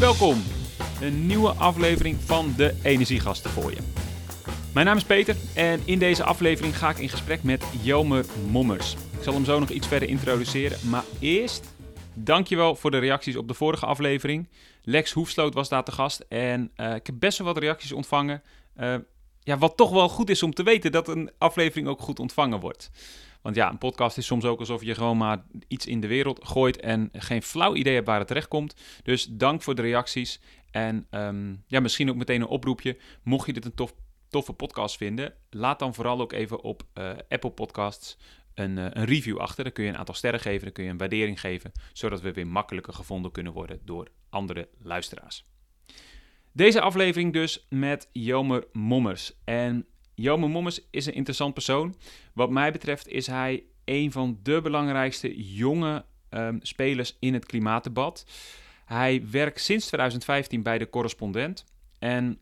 Welkom, een nieuwe aflevering van de Energiegasten voor je. Mijn naam is Peter en in deze aflevering ga ik in gesprek met Jomer Mommers. Ik zal hem zo nog iets verder introduceren, maar eerst dankjewel voor de reacties op de vorige aflevering. Lex Hoefsloot was daar te gast en uh, ik heb best wel wat reacties ontvangen. Uh, ja, wat toch wel goed is om te weten dat een aflevering ook goed ontvangen wordt. Want ja, een podcast is soms ook alsof je gewoon maar iets in de wereld gooit en geen flauw idee hebt waar het terecht komt. Dus dank voor de reacties. En um, ja, misschien ook meteen een oproepje. Mocht je dit een tof, toffe podcast vinden, laat dan vooral ook even op uh, Apple Podcasts een, uh, een, review achter. Dan kun je een aantal sterren geven, dan kun je een waardering geven, zodat we weer makkelijker gevonden kunnen worden door andere luisteraars. Deze aflevering dus met Jomer Mommers. En Jomer Mommers is een interessant persoon. Wat mij betreft is hij een van de belangrijkste jonge um, spelers in het klimaatdebat. Hij werkt sinds 2015 bij de correspondent en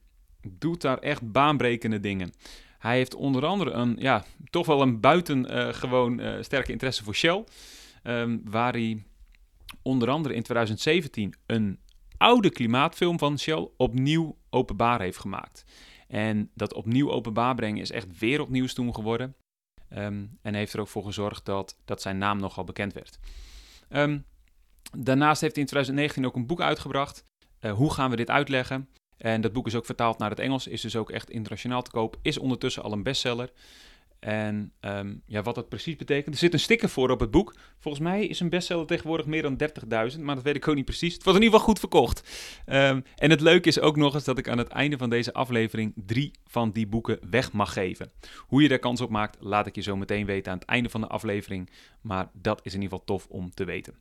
doet daar echt baanbrekende dingen. Hij heeft onder andere een, ja, toch wel een buitengewoon uh, uh, sterke interesse voor Shell. Um, waar hij onder andere in 2017 een oude klimaatfilm van Shell opnieuw openbaar heeft gemaakt. En dat opnieuw openbaar brengen is echt wereldnieuws toen geworden. Um, en heeft er ook voor gezorgd dat, dat zijn naam nogal bekend werd. Um, daarnaast heeft hij in 2019 ook een boek uitgebracht. Uh, hoe gaan we dit uitleggen? En dat boek is ook vertaald naar het Engels, is dus ook echt internationaal te koop. Is ondertussen al een bestseller. En um, ja, wat dat precies betekent. Er zit een sticker voor op het boek. Volgens mij is een bestseller tegenwoordig meer dan 30.000, maar dat weet ik ook niet precies. Het was in ieder geval goed verkocht. Um, en het leuke is ook nog eens dat ik aan het einde van deze aflevering drie van die boeken weg mag geven. Hoe je daar kans op maakt, laat ik je zo meteen weten aan het einde van de aflevering. Maar dat is in ieder geval tof om te weten.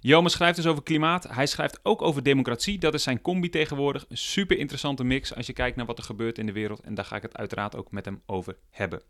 Jome schrijft dus over klimaat. Hij schrijft ook over democratie. Dat is zijn combi tegenwoordig. Een super interessante mix als je kijkt naar wat er gebeurt in de wereld. En daar ga ik het uiteraard ook met hem over hebben.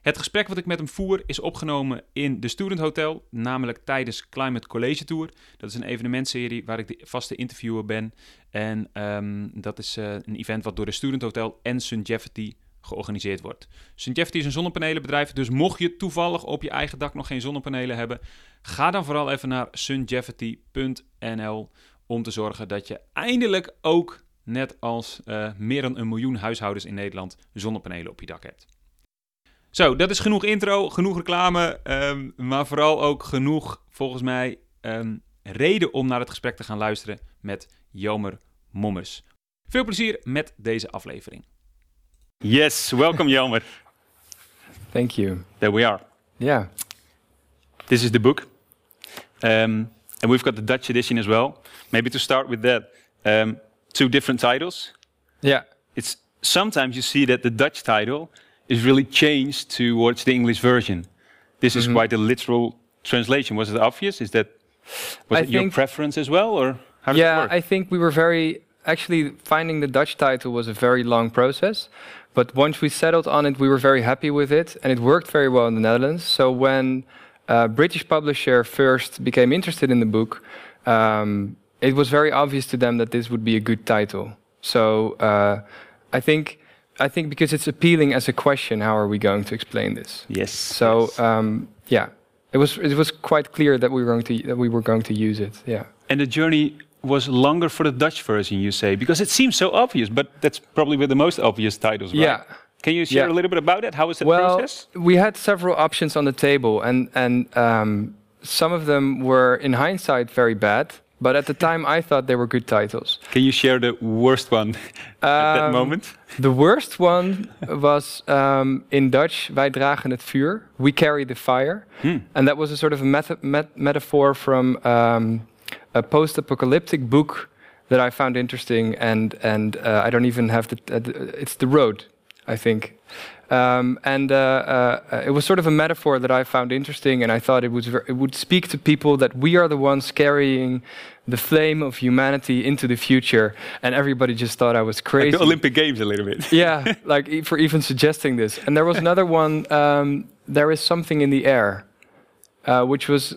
Het gesprek wat ik met hem voer is opgenomen in de Student Hotel, namelijk tijdens Climate College Tour. Dat is een evenementserie waar ik de vaste interviewer ben. En um, dat is uh, een event wat door de Student Hotel en Sungevity georganiseerd wordt. Sungevity is een zonnepanelenbedrijf, dus mocht je toevallig op je eigen dak nog geen zonnepanelen hebben, ga dan vooral even naar sungevity.nl om te zorgen dat je eindelijk ook, net als uh, meer dan een miljoen huishoudens in Nederland, zonnepanelen op je dak hebt. Zo, dat is genoeg intro, genoeg reclame, um, maar vooral ook genoeg, volgens mij, um, reden om naar het gesprek te gaan luisteren met Jomer Mommers. Veel plezier met deze aflevering. Yes, welcome Jomer. Thank you. There we are. Yeah. This is the book. Um, and we've got the Dutch edition as well. Maybe to start with that, two different titles. Yeah. It's sometimes you see that the Dutch title is really changed towards the English version. This is mm -hmm. quite a literal translation. Was it obvious? Is that was I it your preference as well, or how yeah? I think we were very actually finding the Dutch title was a very long process, but once we settled on it, we were very happy with it, and it worked very well in the Netherlands. So when a British publisher first became interested in the book, um, it was very obvious to them that this would be a good title. So uh, I think I think because it's appealing as a question, how are we going to explain this? Yes. So yes. Um, yeah, it was it was quite clear that we were going to that we were going to use it. Yeah. And the journey was longer for the Dutch version, you say, because it seems so obvious, but that's probably with the most obvious titles, right? Yeah. Can you share yeah. a little bit about it? How was the well, process? we had several options on the table, and and um, some of them were, in hindsight, very bad. But at the time, I thought they were good titles. Can you share the worst one at that moment? The worst one was um, in Dutch, wij dragen het vuur. We carry the fire. Hmm. And that was a sort of a met metaphor from um, a post-apocalyptic book that I found interesting. And, and uh, I don't even have the, uh, the, it's The Road, I think. Um, and uh, uh, it was sort of a metaphor that I found interesting, and I thought it, was it would speak to people that we are the ones carrying the flame of humanity into the future, and everybody just thought I was crazy. Like the Olympic Games, a little bit. yeah, like for even suggesting this. And there was another one. Um, there is something in the air, uh, which was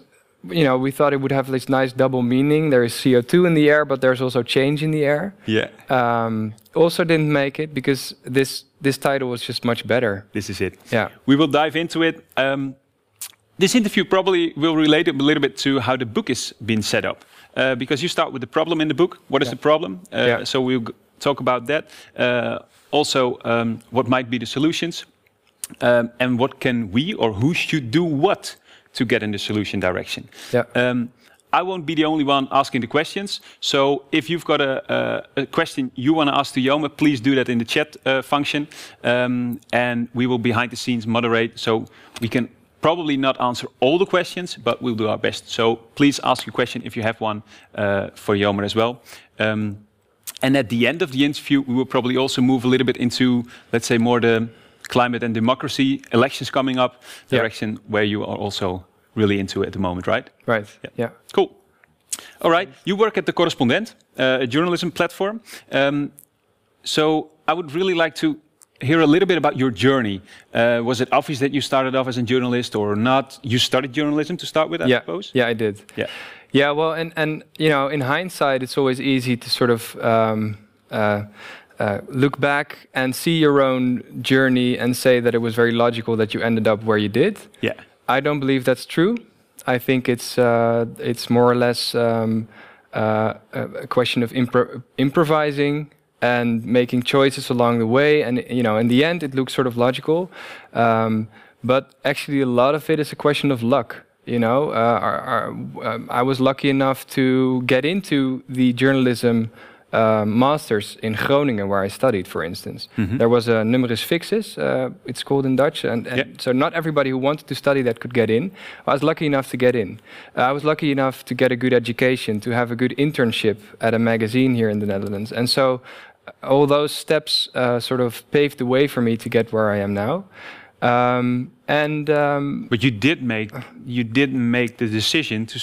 you know, we thought it would have this nice double meaning. There is CO2 in the air, but there's also change in the air. Yeah. Um, also didn't make it because this this title was just much better. This is it. Yeah. We will dive into it. Um, this interview probably will relate a little bit to how the book is being set up. uh, because you start with the problem in the book. What is Yeah. the problem? Uh, Yeah. So we'll g- talk about that. Uh, also, um, what might be the solutions, um, and what can we or who should do what to get in the solution direction. Yeah. Um, I won't be the only one asking the questions. So if you've got a, a, a question you want to ask to Yoma, please do that in the chat uh, function. Um, and we will behind the scenes moderate. So we can probably not answer all the questions, but we'll do our best. So please ask your question if you have one uh, for Yoma as well. Um, and at the end of the interview, we will probably also move a little bit into, let's say, more the climate and democracy elections coming up Yeah. direction where you are also really into at the moment, right? Right. Yeah. Yeah. Cool. All right. You work at the Correspondent, uh, a journalism platform. Um, so I would really like to hear a little bit about your journey. Uh, was it obvious that you started off as a journalist or not? You studied journalism to start with, I yeah. suppose. Yeah, I did. Yeah. Yeah, well, and and you know, in hindsight, it's always easy to sort of um, uh, uh, look back and see your own journey and say that it was very logical that you ended up where you did. Yeah. I don't believe that's true. I think it's uh, it's more or less um, uh, a a question of impro- improvising and making choices along the way. And you know, in the end, it looks sort of logical, um, but actually, a lot of it is a question of luck. You know, uh, our, our, um, I was lucky enough to get into the journalism uh, masters in Groningen, where I studied, for instance. There was a numerus fixus, uh, it's called in Dutch, and, and Yeah. so not everybody who wanted to study that could get in. I was lucky enough to get in. Uh, I was lucky enough to get a good education, to have a good internship at a magazine here in the Netherlands, and so uh, all those steps uh, sort of paved the way for me to get where I am now. Um, and um, But you did make you did make the decision to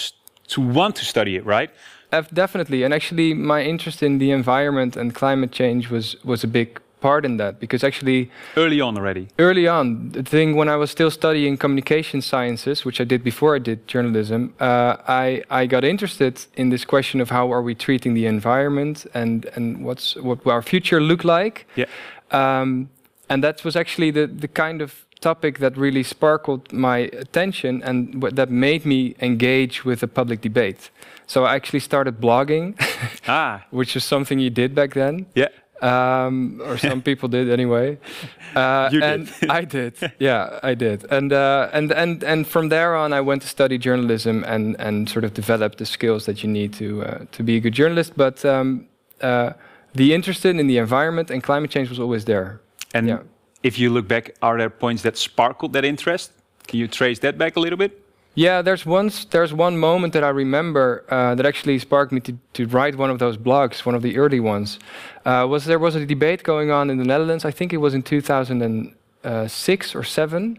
to want to study it, right? Def- Definitely, and actually, my interest in the environment and climate change was was a big part in that because actually, Early on already. early on, the thing when I was still studying communication sciences, which I did before I did journalism, uh, I I got interested in this question of how are we treating the environment and and what's what will our future look like. Yeah. Um, and that was actually the, the kind of topic that really sparkled my attention and what, that made me engage with the public debate. So I actually started blogging, Ah. which was something you did back then. Yeah. Um, or some people did anyway. Uh, You and did. I did. Yeah, I did. And uh, and and and from there on, I went to study journalism and and sort of develop the skills that you need to uh, to be a good journalist. But um, uh, the interest in the environment and climate change was always there. And Yeah. if you look back, are there points that sparkled that interest? Can you trace that back a little bit? Yeah, there's once there's one moment that I remember uh, that actually sparked me to, to write one of those blogs, one of the early ones. Uh, was there was a debate going on in the Netherlands? I think it was in 2006 or seven,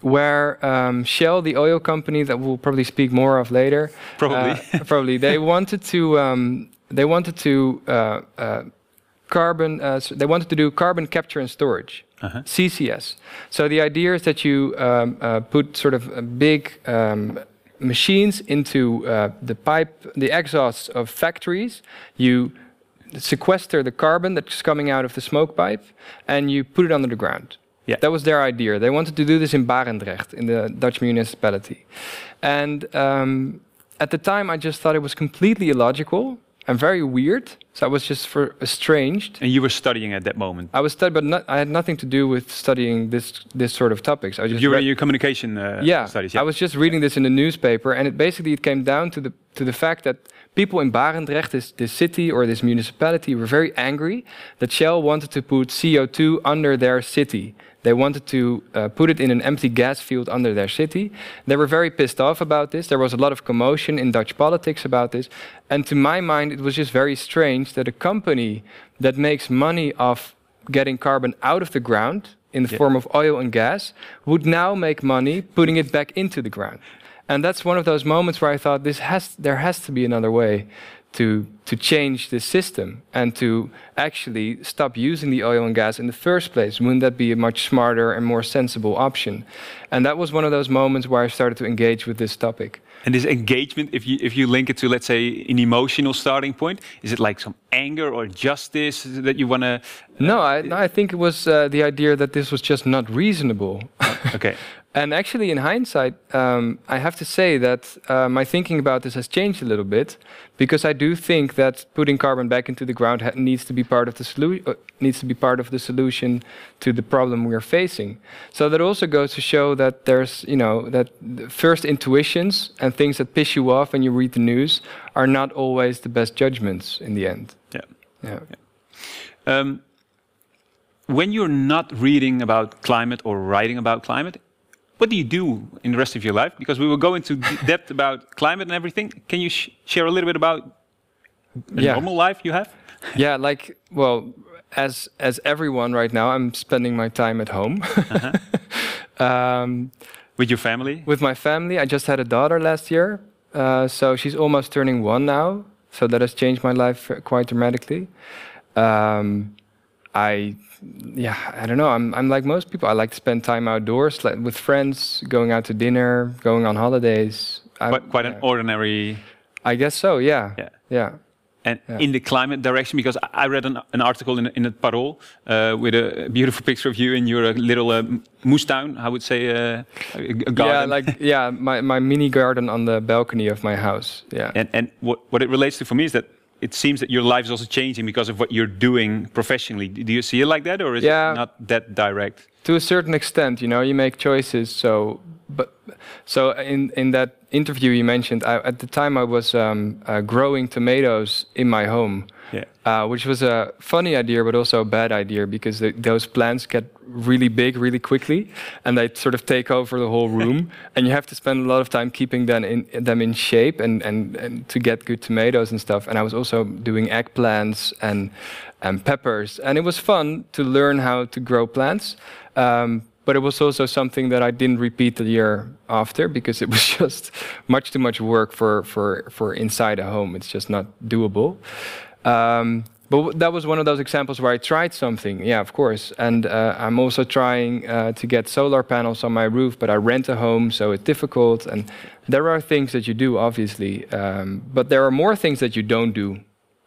where um, Shell, the oil company that we'll probably speak more of later, Probably. uh, probably they wanted to um, they wanted to uh, uh, carbon uh, they wanted to do carbon capture and storage. Uh-huh. CCS. So the idea is that you um, uh, put sort of uh, big um, machines into uh, the pipe, the exhausts of factories. You sequester the carbon that's coming out of the smoke pipe, and you put it under the ground. Yeah. That was their idea. They wanted to do this in Barendrecht, in the Dutch municipality. And um, at the time, I just thought it was completely illogical and very weird. So I was just for estranged. And you were studying at that moment. I was studying, but not, I had nothing to do with studying this this sort of topics. I just You were in your communication uh, yeah, studies. I was just reading this in the newspaper, and it basically it came down to the to the fact that people in Barendrecht, this, this city or this municipality, were very angry that Shell wanted to put CO2 under their city. They wanted to uh, put it in an empty gas field under their city. They were very pissed off about this. There was a lot of commotion in Dutch politics about this. And to my mind, it was just very strange that a company that makes money off getting carbon out of the ground in the Yeah. form of oil and gas would now make money putting it back into the ground. And that's one of those moments where I thought this has there has to be another way to to change this system and to actually stop using the oil and gas in the first place. Wouldn't that be a much smarter and more sensible option? And that was one of those moments where I started to engage with this topic. And this engagement, if you if you link it to let's say an emotional starting point, is it like some anger or justice that you want to? No, I, no, I think it was uh, the idea that this was just not reasonable. Okay. And actually, in hindsight, um, I have to say that uh, my thinking about this has changed a little bit because I do think that putting carbon back into the ground needs to be part of the solution. Uh, needs to be part of the solution to the problem we are facing. So that also goes to show that there's, you know, that first intuitions and things that piss you off when you read the news are not always the best judgments in the end. Yeah. Yeah. yeah. Um, when you're not reading about climate or writing about climate, what do you do in the rest of your life? Because we will go into depth about climate and everything. Can you sh share a little bit about the yeah. normal life you have? yeah, like well, as as everyone right now, I'm spending my time at home. uh -huh. um, with your family? With my family. I just had a daughter last year, uh, so she's almost turning one now. So that has changed my life quite dramatically. Um, I yeah, I don't know. I'm I'm like most people. I like to spend time outdoors, like with friends, going out to dinner, going on holidays. I, quite, quite yeah. an ordinary. I guess so. Yeah. Yeah. Yeah. And yeah. in the climate direction, because I read an, an article in, in the Parool uh, with a beautiful picture of you in your little uh, moestuin, I would say, uh, a garden. Yeah, like yeah, my, my mini garden on the balcony of my house. Yeah. And and what what it relates to for me is that it seems that your life is also changing because of what you're doing professionally. Do you see it like that, or is yeah, it not that direct? To a certain extent, you know, you make choices. So, but so in in that interview you mentioned, I, at the time I was um, uh, growing tomatoes in my home, yeah. uh, which was a funny idea, but also a bad idea because the, those plants get really big really quickly, and they sort of take over the whole room, and you have to spend a lot of time keeping them in them in shape and, and, and to get good tomatoes and stuff. And I was also doing eggplants and and peppers, and it was fun to learn how to grow plants. Um, but it was also something that I didn't repeat the year after because it was just much too much work for for for inside a home. It's just not doable. Um, but that was one of those examples where I tried something. Yeah, of course. And uh, I'm also trying uh, to get solar panels on my roof, but I rent a home, so it's difficult. And there are things that you do, obviously, um, but there are more things that you don't do.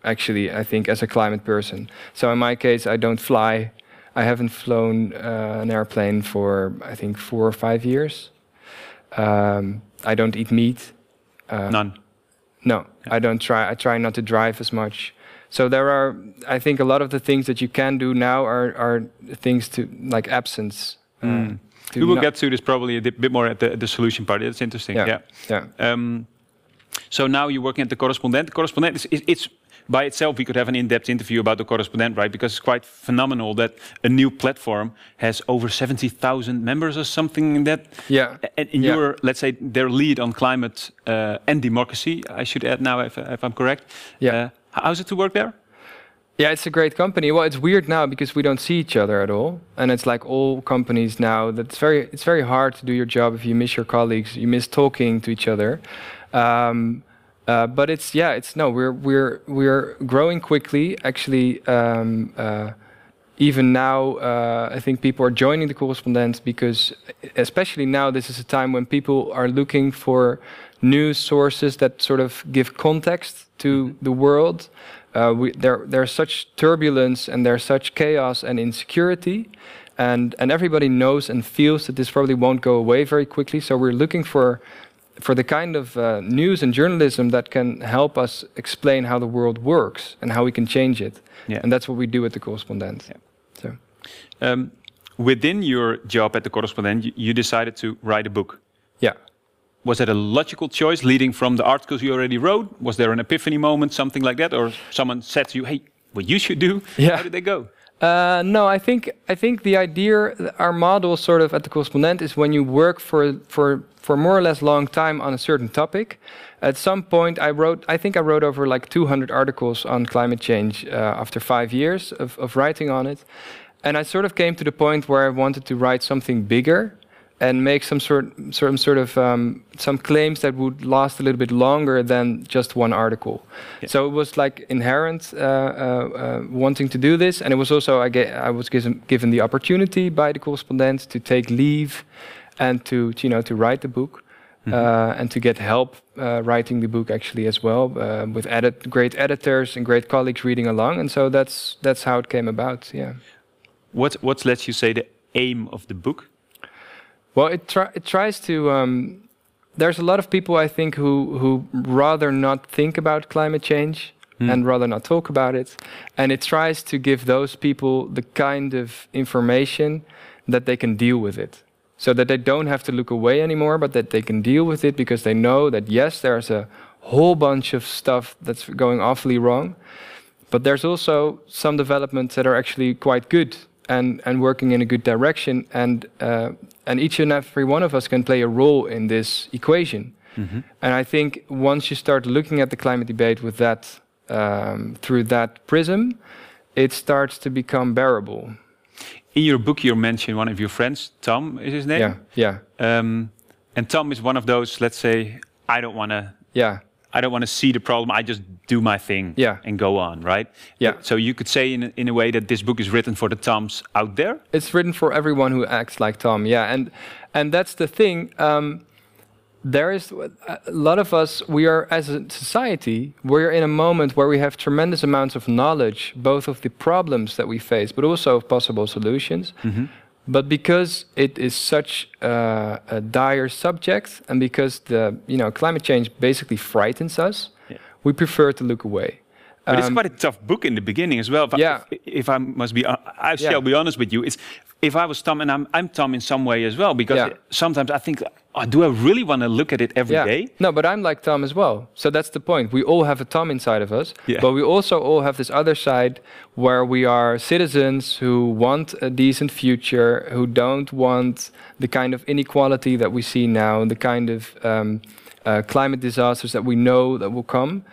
Actually, I think as a climate person. So in my case, I don't fly. I haven't flown uh, an airplane for I think four or five years. Um, I don't eat meat. Uh, None. No, yeah. I don't try. I try not to drive as much. So there are, I think, a lot of the things that you can do now are are things to like absence. Uh, mm. we will get to this probably a bit more at the, the solution part. It's interesting. Yeah. Yeah. yeah. Um, so now you're working at the correspondent. The correspondent is it's by itself we could have an in-depth interview about the correspondent, right? Because it's quite phenomenal that a new platform has over 70,000 members or something in that. Yeah. And, and yeah. you're, let's say, their lead on climate uh, and democracy. I should add now, if, if I'm correct. Yeah. Uh, how's it to work there? Yeah, it's a great company. Well, it's weird now because we don't see each other at all, and it's like all companies now. That's very. It's very hard to do your job if you miss your colleagues. You miss talking to each other. Um, uh, but it's yeah, it's no, we're we're we're growing quickly. Actually, um, uh, even now, uh, I think people are joining the correspondents because, especially now, this is a time when people are looking for news sources that sort of give context to mm-hmm. the world. Uh, we, there, there's such turbulence and there's such chaos and insecurity, and and everybody knows and feels that this probably won't go away very quickly. So we're looking for for the kind of uh, news and journalism that can help us explain how the world works and how we can change it. Yeah. And that's what we do at the Correspondent. Yeah. So, um, within your job at the Correspondent, you, you decided to write a book. Yeah. Was it a logical choice leading from the articles you already wrote? Was there an epiphany moment, something like that, or someone said to you, "Hey, what you should do"? Yeah. How did they go? Uh, no, I think I think the idea, our model, sort of at the correspondent, is when you work for for for more or less long time on a certain topic. At some point, I wrote, I think I wrote over like 200 articles on climate change uh, after five years of, of writing on it. And I sort of came to the point where I wanted to write something bigger and make some sort, some sort of um, some claims that would last a little bit longer than just one article. Yeah. So it was like inherent uh, uh, uh, wanting to do this, and it was also I, get, I was given given the opportunity by the correspondent to take leave and to, to you know to write the book. Mm-hmm. Uh, and to get help uh, writing the book actually as well uh, with edit great editors and great colleagues reading along and so that's that's how it came about yeah what what lets you say the aim of the book Well, it, it tries to. Um, there's a lot of people I think who who rather not think about climate change Hmm. and rather not talk about it, and it tries to give those people the kind of information that they can deal with it, so that they don't have to look away anymore, but that they can deal with it because they know that yes, there's a whole bunch of stuff that's going awfully wrong, but there's also some developments that are actually quite good and, and working in a good direction. And, uh, and each and every one of us can play a role in this equation. And I think once you start looking at the climate debate with that, um, through that prism, it starts to become bearable. In your book, you mention one of your friends, Tom is his name. Yeah, yeah, Um, and Tom is one of those, let's say, I don't want to yeah, I don't want to see the problem. I just do my thing Yeah. and go on, right? Yeah. So you could say in a, in a way that this book is written for the Toms out there. it's written for everyone who acts like Tom. Yeah, and and that's the thing. Um, there is a lot of us. We are as a society. We're in a moment where we have tremendous amounts of knowledge, both of the problems that we face, but also of possible solutions. But because it is such uh, a dire subject, and because the you know climate change basically frightens us, Yeah. we prefer to look away. But it's Um, quite a tough book in the beginning as well. If, Yeah. I, if I must be, uh, I shall Yeah. be honest with you. It's if I was Tom, and I'm, I'm Tom in some way as well, because Yeah. sometimes I think, oh, do I really want to look at it every day? No, but I'm like Tom as well. So that's the point. We all have a Tom inside of us, Yeah. but we also all have this other side where we are citizens who want a decent future, who don't want the kind of inequality that we see now, the kind of um, uh, climate disasters that we know that will come.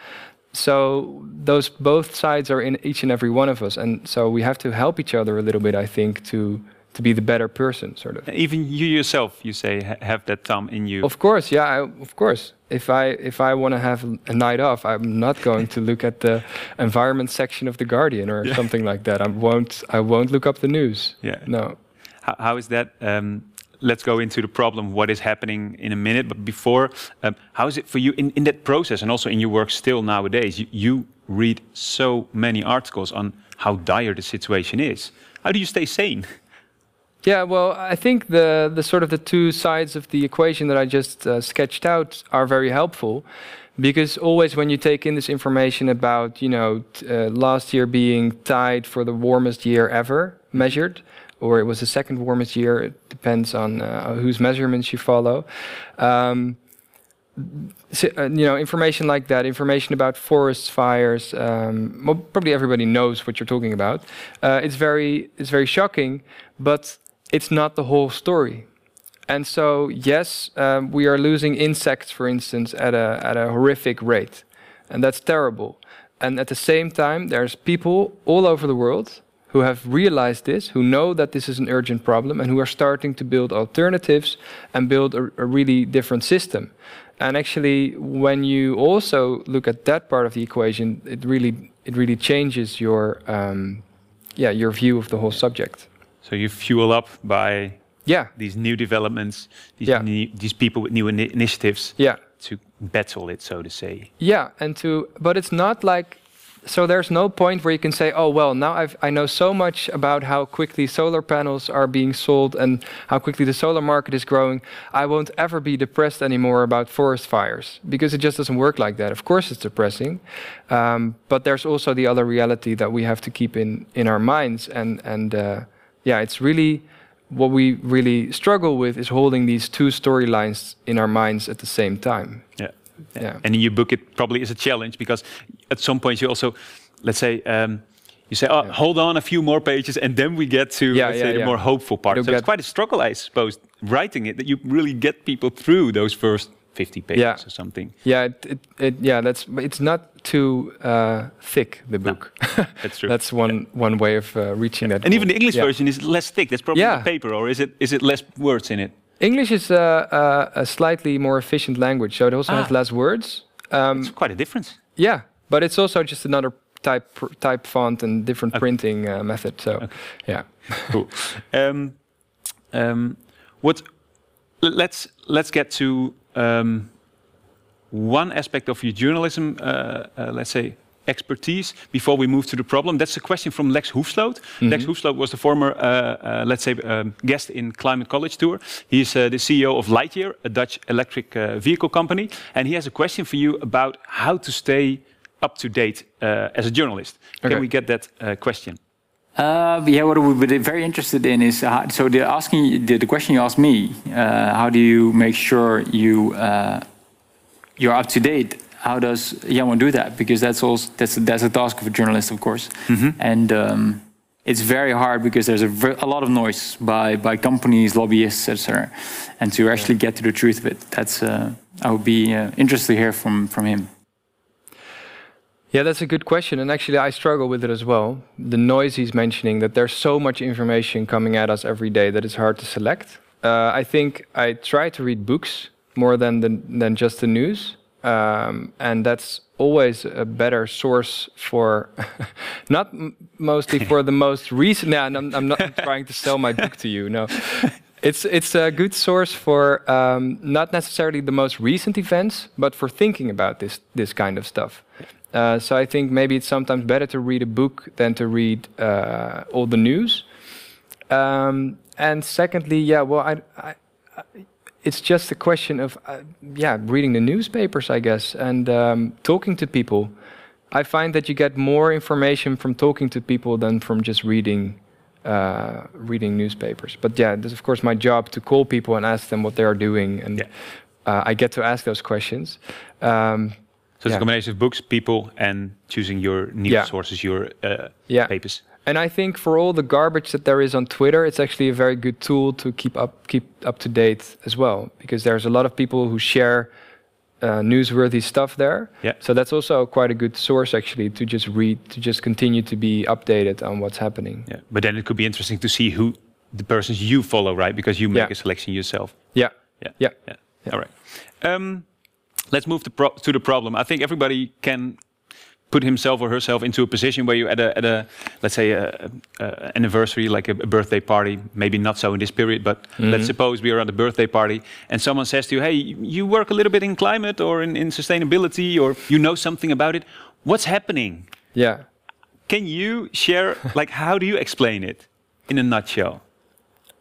So those both sides are in each and every one of us, and so we have to help each other a little bit, I think, to to be the better person, sort of. Even you yourself, you say, ha- have that thumb in you. Of course, yeah, I, of course. If I if I want to have a night off, I'm not going to look at the environment section of the Guardian or something like that. I won't I won't look up the news. Yeah. No. How, how is that? Um, let's go into the problem, what is happening in a minute. But before, um, how is it for you in, in that process and also in your work still nowadays? You, you read so many articles on how dire the situation is. How do you stay sane? Yeah, well, I think the the sort of the two sides of the equation that I just uh, sketched out are very helpful, because always when you take in this information about you know uh, last year being tied for the warmest year ever measured, or it was the second warmest year, it depends on uh, whose measurements you follow. Um, s- uh, you know, information like that, information about forest fires. Um, well, probably everybody knows what you're talking about. Uh, it's very, it's very shocking, but it's not the whole story. And so, yes, um, we are losing insects, for instance, at a at a horrific rate, and that's terrible. And at the same time, there's people all over the world who have realized this, who know that this is an urgent problem, and who are starting to build alternatives and build a, a really different system. And actually, when you also look at that part of the equation, it really it really changes your um, yeah your view of the whole subject. So you fuel up by Yeah, these new developments, these, Yeah. new, these people with new ini- initiatives yeah. to battle it, so to say. Yeah, and to but it's not like so there's no point where you can say, oh well, now I've I know so much about how quickly solar panels are being sold and how quickly the solar market is growing. I won't ever be depressed anymore about forest fires because it just doesn't work like that. Of course, it's depressing, um, but there's also the other reality that we have to keep in in our minds, and and uh, yeah, it's really what we really struggle with is holding these two storylines in our minds at the same time. Yeah. Yeah. And in your book, it probably is a challenge because at some point you also, let's say, um, you say, oh, hold on a few more pages, and then we get to Yeah, let's yeah, say the yeah. more hopeful part. You'll so it's quite a struggle, I suppose, writing it that you really get people through those first 50 pages Yeah. or something. Yeah, it, it, it yeah, that's it's not too uh, thick the book. That's true. that's one one way of uh, reaching that. And even the. English Yeah. version is less thick. That's probably Yeah. the paper, or is it is it less words in it? English is uh, uh, a slightly more efficient language, so it also has Ah. less words. Um, It's quite a difference. yeah, but it's also just another type type font and different printing uh, method. So, yeah, cool. Um, um, what? Let's let's get to um, one aspect of your journalism. Uh, uh, let's say expertise before we move to the problem? That's a question from Lex Hoefsloot. Lex Hoefsloot was the former, uh, uh, let's say, um, guest in Climate College Tour. He's uh, the CEO of Lightyear, a Dutch electric uh, vehicle company, and he has a question for you about how to stay up to date uh, as a journalist. Okay. Can we get that uh, question? Uh, yeah, what we've been very interested in is uh, so the asking the, the question you asked me. Uh, how do you make sure you uh, you're up to date? How does Jamon do that? Because that's also that's that's a task of a journalist, of course, and um, it's very hard because there's a, a lot of noise by by companies, lobbyists, etc. And to actually get to the truth of it, that's uh, I would be uh, interested to hear from from him. Yeah, that's a good question. And actually, I struggle with it as well. The noise he's mentioning, that there's so much information coming at us every day that it's hard to select. Uh, I think I try to read books more than, the, than just the news. Um, and that's always a better source for, not m- mostly for the most recent. No, I'm, I'm not trying to sell my book to you. No, it's it's a good source for um, not necessarily the most recent events, but for thinking about this this kind of stuff. Uh, so I think maybe it's sometimes better to read a book than to read uh, all the news. Um, and secondly, yeah, well, I, I, I, it's just a question of uh, yeah, reading the newspapers, I guess, and um, talking to people. I find that you get more information from talking to people than from just reading uh, reading newspapers. But yeah, it's of course my job to call people and ask them what they are doing, and Yeah. uh, I get to ask those questions. Um, So it's Yeah. a combination of books, people, and choosing your news Yeah. sources, your uh, yeah, papers. and I think for all the garbage that there is on Twitter, it's actually a very good tool to keep up keep up to date as well, because there's a lot of people who share uh, newsworthy stuff there. Yeah. So that's also quite a good source actually to just read, to just continue to be updated on what's happening. Yeah, but then it could be interesting to see who the persons you follow, right? Because you make Yeah. a selection yourself. Yeah. Yeah. Yeah. Yeah. All right. Um, let's move to, pro- to the problem. I think everybody can put himself or herself into a position where you at a, at a let's say a, a anniversary like a, a birthday party. Maybe not so in this period but let's suppose we are at a birthday party and someone says to you hey you work a little bit in climate or in, in sustainability or you know something about it. What's happening? Yeah. can you share like how do you explain it in a nutshell?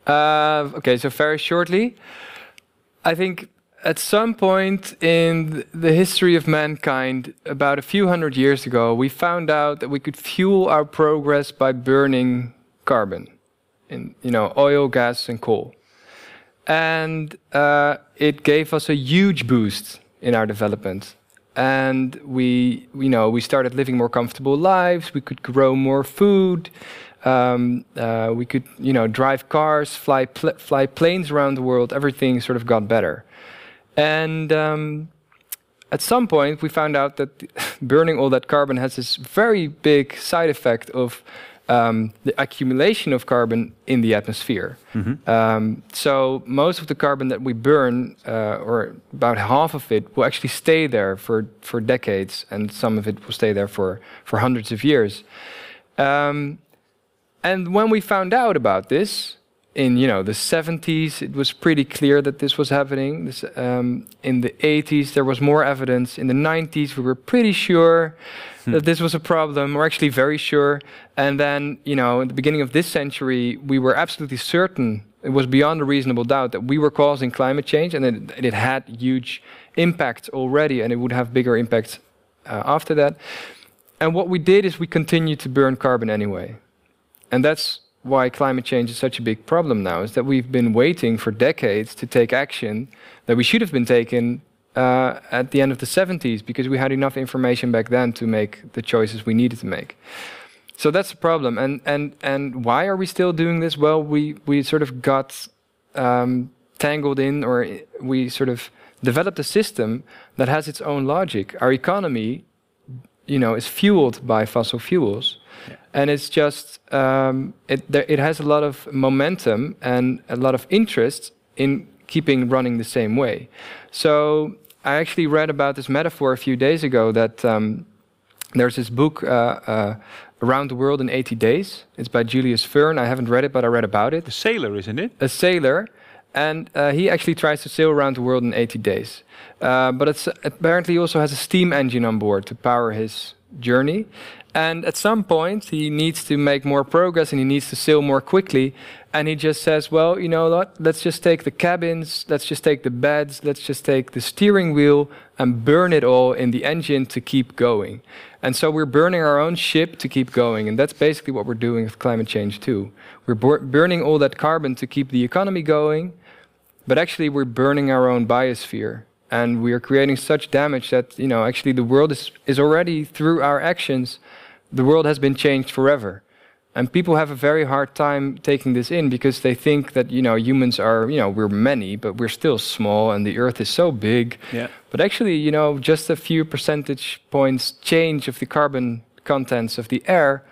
Uh, okay, so very shortly, I think at some point in the history of mankind, about a few hundred years ago, we found out that we could fuel our progress by burning carbon, in you know oil, gas, and coal, and uh, it gave us a huge boost in our development. And we, you know, we started living more comfortable lives. We could grow more food. Um, uh, we could, you know, drive cars, fly pl- fly planes around the world. Everything sort of got better. And um, at some point, we found out that burning all that carbon has this very big side effect of um, the accumulation of carbon in the atmosphere. Um, so most of the carbon that we burn, uh, or about half of it, will actually stay there for, for decades, and some of it will stay there for, for hundreds of years. Um, and when we found out about this in you know the 70s, it was pretty clear that this was happening. This, um, in the 80s, there was more evidence. In the 90s, we were pretty sure that this was a problem. We're actually very sure. And then you know, in the beginning of this century, we were absolutely certain. It was beyond a reasonable doubt that we were causing climate change, and it, it had huge impact already, and it would have bigger impact uh, after that. And what we did is we continued to burn carbon anyway. And that's why climate change is such a big problem now, is that we've been waiting for decades to take action that we should have been taken uh, at the end of the 70s because we had enough information back then to make the choices we needed to make. So that's the problem. And, and, and why are we still doing this? Well, we, we sort of got um, tangled in, or we sort of developed a system that has its own logic. Our economy, you know, is fueled by fossil fuels, and it's just um, it there, it has a lot of momentum and a lot of interest in keeping running the same way. So I actually read about this metaphor a few days ago that um, there's this book. Uh, uh, Around the World in 80 Days. It's by Julius Verne. I haven't read it, but I read about it a sailor isn't it a sailor, and uh, he actually tries to sail around the world in 80 days. Uh, but it's apparently also has a steam engine on board to power his journey. And at some point, he needs to make more progress and he needs to sail more quickly. And he just says, well, you know what? Let's just take the cabins, let's just take the beds, let's just take the steering wheel and burn it all in the engine to keep going. And so we're burning our own ship to keep going. And that's basically what we're doing with climate change, too. We're bur- burning all that carbon to keep the economy going, but actually, we're burning our own biosphere. And we are creating such damage that, you know, actually the world is, is already, through our actions, the world has been changed forever. And people have a very hard time taking this in because they think that, you know, humans are, you know, we're many, but we're still small and the earth is so big. Yeah. But actually, you know, just a few percentage points change of the carbon contents of the air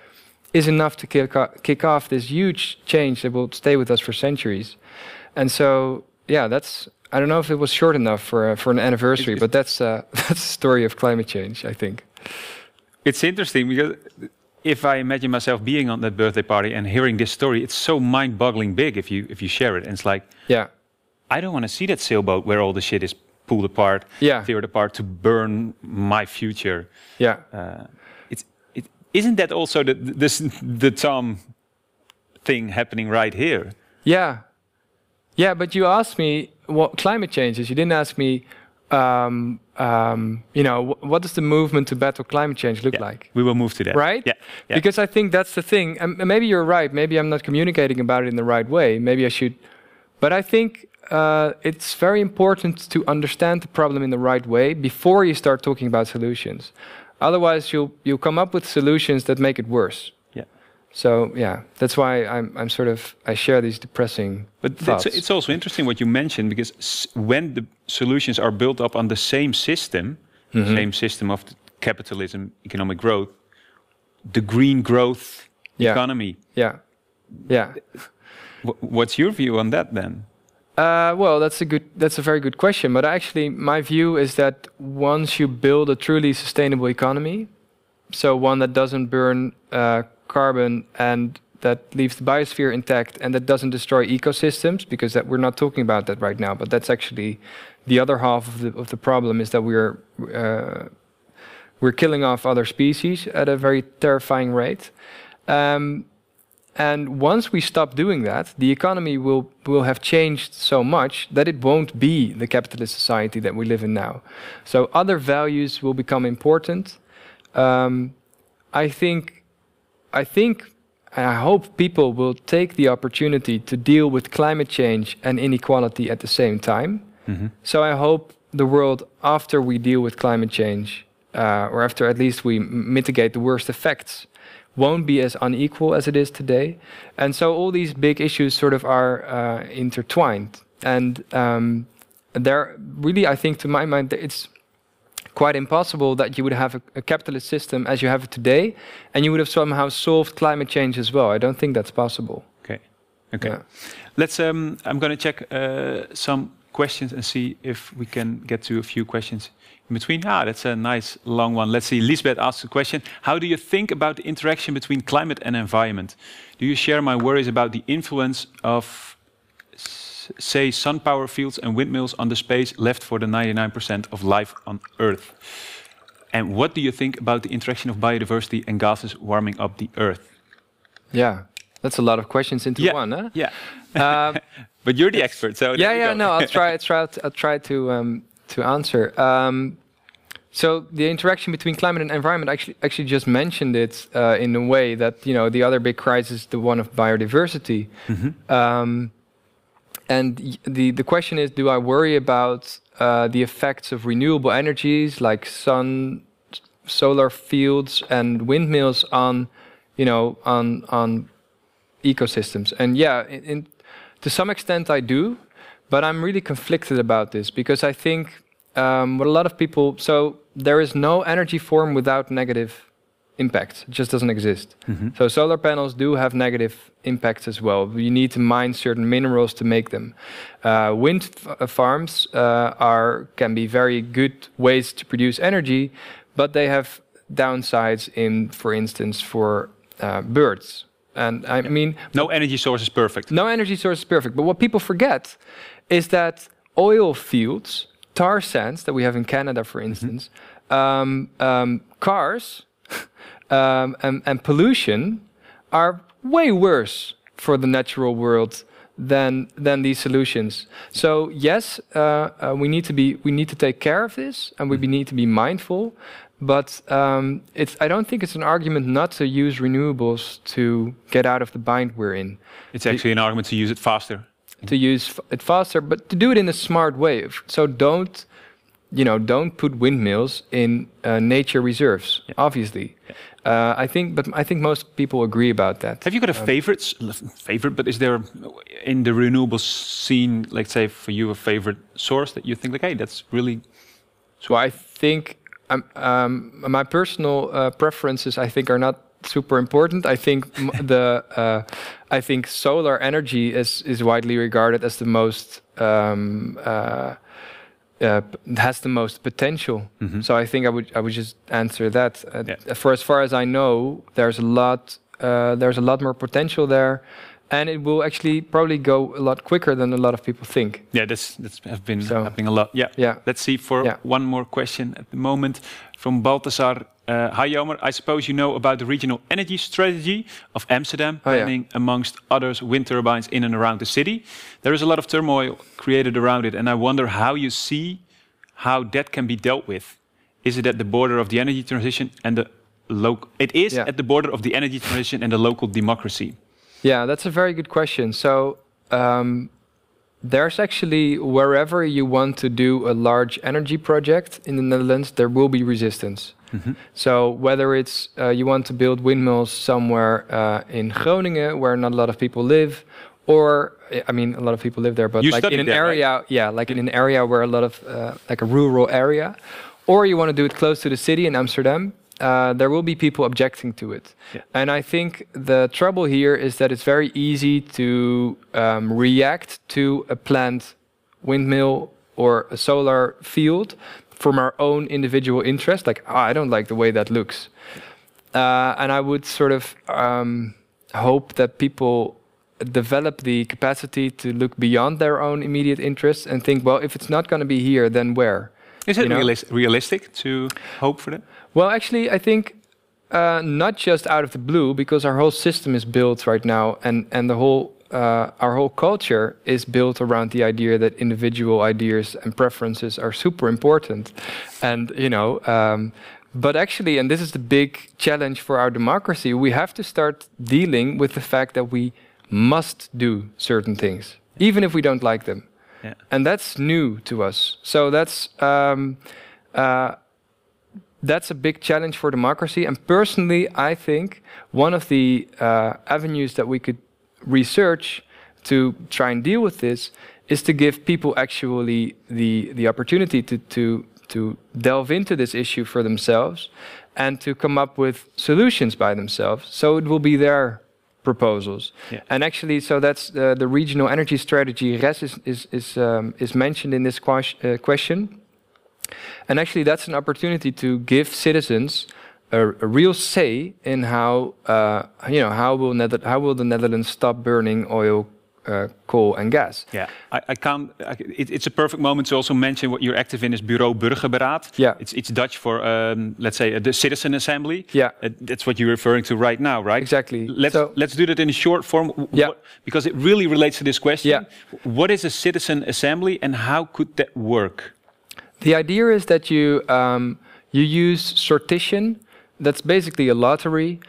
is enough to kick, kick off this huge change that will stay with us for centuries. And so, yeah, that's, I don't know if it was short enough for, a- for an anniversary, but that's, uh, that's the story of climate change, I think. It's interesting because if I imagine myself being on that birthday party and hearing this story, it's so mind-boggling big if you if you share it. And it's like Yeah. I don't want to see that sailboat where all the shit is pulled apart, Yeah. teared apart to burn my future. Yeah. Uh, it's it isn't that also the this the Tom thing happening right here? Yeah. Yeah, but you asked me what climate change is. You didn't ask me, um, um, you know, wh- what does the movement to battle climate change look Yeah, like? We will move to that. Right? Yeah. yeah. Because I think that's the thing. And maybe you're right. Maybe I'm not communicating about it in the right way. Maybe I should. But I think uh, it's very important to understand the problem in the right way before you start talking about solutions. Otherwise, you'll you'll come up with solutions that make it worse. So yeah, that's why I'm I'm sort of I share these depressing But thoughts. it's, it's also interesting what you mentioned because s- when the solutions are built up on the same system, Mm-hmm. same system of capitalism, economic growth, the green growth Yeah. economy. yeah, yeah. wh- what's your view on that then? Uh, well, that's a good. That's a very good question. But actually, my view is that once you build a truly sustainable economy, so one that doesn't burn uh, carbon and that leaves the biosphere intact and that doesn't destroy ecosystems, because that we're not talking about that right now. But that's actually the other half of the of the problem is that we're uh, we're killing off other species at a very terrifying rate. Um, and once we stop doing that, the economy will, will have changed so much that it won't be the capitalist society that we live in now. So other values will become important. Um, I think, I think, and I hope people will take the opportunity to deal with climate change and inequality at the same time. So I hope the world after we deal with climate change, uh, or after at least we m- mitigate the worst effects, won't be as unequal as it is today. And so all these big issues sort of are uh, intertwined. And um, there, really, I think to my mind, it's quite impossible that you would have a, a capitalist system as you have it today, and you would have somehow solved climate change as well. I don't think that's possible. Okay. Okay. Yeah. Let's. Um, I'm going to check uh, some questions and see if we can get to a few questions in between. Ah, that's a nice long one. Let's see. Lisbeth asks a question. How do you think about the interaction between climate and environment? Do you share my worries about the influence of, say, sun power fields and windmills on the space left for the 99% of life on Earth? And what do you think about the interaction of biodiversity and gases warming up the Earth? Yeah, that's a lot of questions into Yeah. one, huh? Yeah. Uh, But you're the expert, so yeah, yeah. No, I'll try. I'll try. To, I'll try to um, to answer. Um, so the interaction between climate and environment actually actually just mentioned it uh, in a way that you know the other big crisis, the one of biodiversity. Um, and the the question is, do I worry about uh, the effects of renewable energies like sun, solar fields, and windmills on, you know, on on ecosystems? And yeah, in, in, to some extent I do, but I'm really conflicted about this because I think um, what a lot of people so there is no energy form without negative impact. It just doesn't exist. So solar panels do have negative impacts as well. You need to mine certain minerals to make them. Uh, wind f- uh, farms uh, are can be very good ways to produce energy, but they have downsides in, for instance, for uh, birds. And I mean, No energy source is perfect. no energy source is perfect. But what people forget is that oil fields, tar sands that we have in Canada, for instance, um, um, cars, um, and, and pollution are way worse for the natural world than than these solutions. So yes, uh, uh, we need to be we need to take care of this, and we need to be mindful. But um, it's I don't think it's an argument not to use renewables to get out of the bind we're in. It's actually an argument to use it faster. To use f- it faster, but to do it in a smart way. So don't you know don't put windmills in uh, nature reserves. Yeah. Obviously, uh, I think, but I think most people agree about that. Have you got a favorite favorite? But is there in the renewables scene, let's say for you, a favorite source that you think like, hey, that's really So I think um, um, my personal uh, preferences, I think, are not super important. I think m- the uh, I think solar energy is is widely regarded as the most um, uh, uh, has the most potential. So I think I would I would just answer that. Uh, Yeah. For as far as I know, there's a lot uh, there's a lot more potential there. And it will actually probably go a lot quicker than a lot of people think. Yeah, that's that's have been So- happening a lot. Yeah. Yeah. Let's see for Yeah. one more question at the moment from Baltasar. Uh, hi, Jelmer. I suppose you know about the regional energy strategy of Amsterdam, Oh, yeah. planning amongst others wind turbines in and around the city. There is a lot of turmoil created around it, and I wonder how you see how that can be dealt with. Is it at the border of the energy transition and the local? It is Yeah. at the border of the energy transition and the local democracy. Yeah, that's a very good question. So, um, there's actually wherever you want to do a large energy project in the Netherlands, there will be resistance. So, whether it's uh, you want to build windmills somewhere uh, in Groningen where not a lot of people live, or I mean, a lot of people live there, but You like in an there, right? area, yeah, like in an area where a lot of uh, like a rural area, or you want to do it close to the city in Amsterdam, uh, there will be people objecting to it. Yeah. And I think the trouble here is that it's very easy to um, react to a planned windmill or a solar field from our own individual interest, like, oh, I don't like the way that looks. Uh, and I would sort of um, hope that people develop the capacity to look beyond their own immediate interests and think, well, if it's not going to be here, then where? Is it realis- realistic to hope for that? Well, actually, I think uh, not just out of the blue, because our whole system is built right now, and and the whole uh, our whole culture is built around the idea that individual ideas and preferences are super important, and you know. Um, but actually, and this is the big challenge for our democracy, we have to start dealing with the fact that we must do certain things, even if we don't like them Yeah. and that's new to us. So that's um, uh, that's a big challenge for democracy. And personally, I think one of the uh, avenues that we could research to try and deal with this is to give people actually the the opportunity to to to delve into this issue for themselves and to come up with solutions by themselves. So it will be their proposals. Yeah. And actually, so that's the, the regional energy strategy. RES is is is, um, is mentioned in this uh, question. And actually, that's an opportunity to give citizens a, a real say in how uh, you know how will Nether- how will the Netherlands stop burning oil, uh, coal, and gas. Yeah, I, I can't. I, it, it's a perfect moment to also mention what you're active in is Bureau Burgerberaad. Yeah. it's it's Dutch for um, let's say uh, the citizen assembly. Yeah. Uh, that's what you're referring to right now, right? Exactly. Let's So- let's do that in a short form. Yeah. what- because it really relates to this question. Yeah. What is a citizen assembly and how could that work? The idea is that you um, you use sortition. That's basically a lottery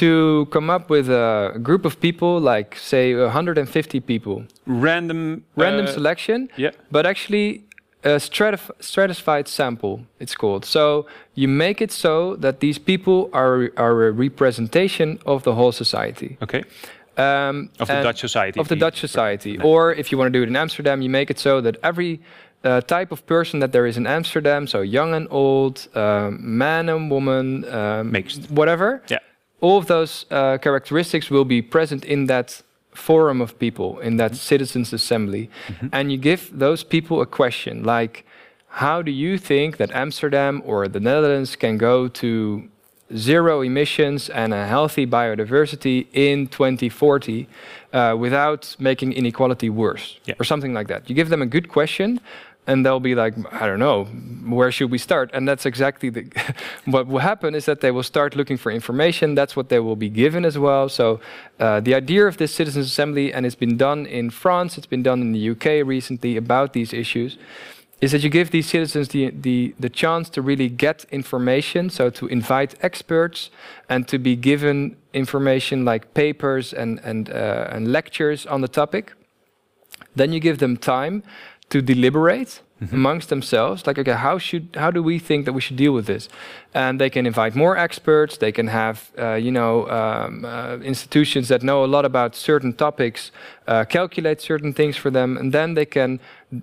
to come up with a group of people, like say 150 people, Random. random uh, selection. Yeah. but actually a stratif- stratified sample it's called so you make it so that these people are, are a representation of the whole society Okay. um, Of the Dutch society. of the the- Dutch society. Or if you want to do it in Amsterdam, you make it so that every uh, type of person that there is in Amsterdam, so young and old, um, man and woman, um, Mixed. whatever, Yeah. all of those uh, characteristics will be present in that forum of people, in that citizens' assembly. And you give those people a question like, how do you think that Amsterdam or the Netherlands can go to zero emissions and a healthy biodiversity in 2040 uh, without making inequality worse, Yeah. or something like that? You give them a good question. And they'll be like, I don't know, where should we start? And that's exactly the what will happen is that they will start looking for information. That's what they will be given as well. So uh, the idea of this citizens assembly, and it's been done in France, it's been done in the UK recently about these issues, is that you give these citizens the, the, the chance to really get information, so to invite experts and to be given information like papers and, and, uh, and lectures on the topic. Then you give them time to deliberate mm-hmm. amongst themselves like okay how should how do we think that we should deal with this and they can invite more experts they can have uh, you know um, uh, institutions that know a lot about certain topics uh, calculate certain things for them and then they can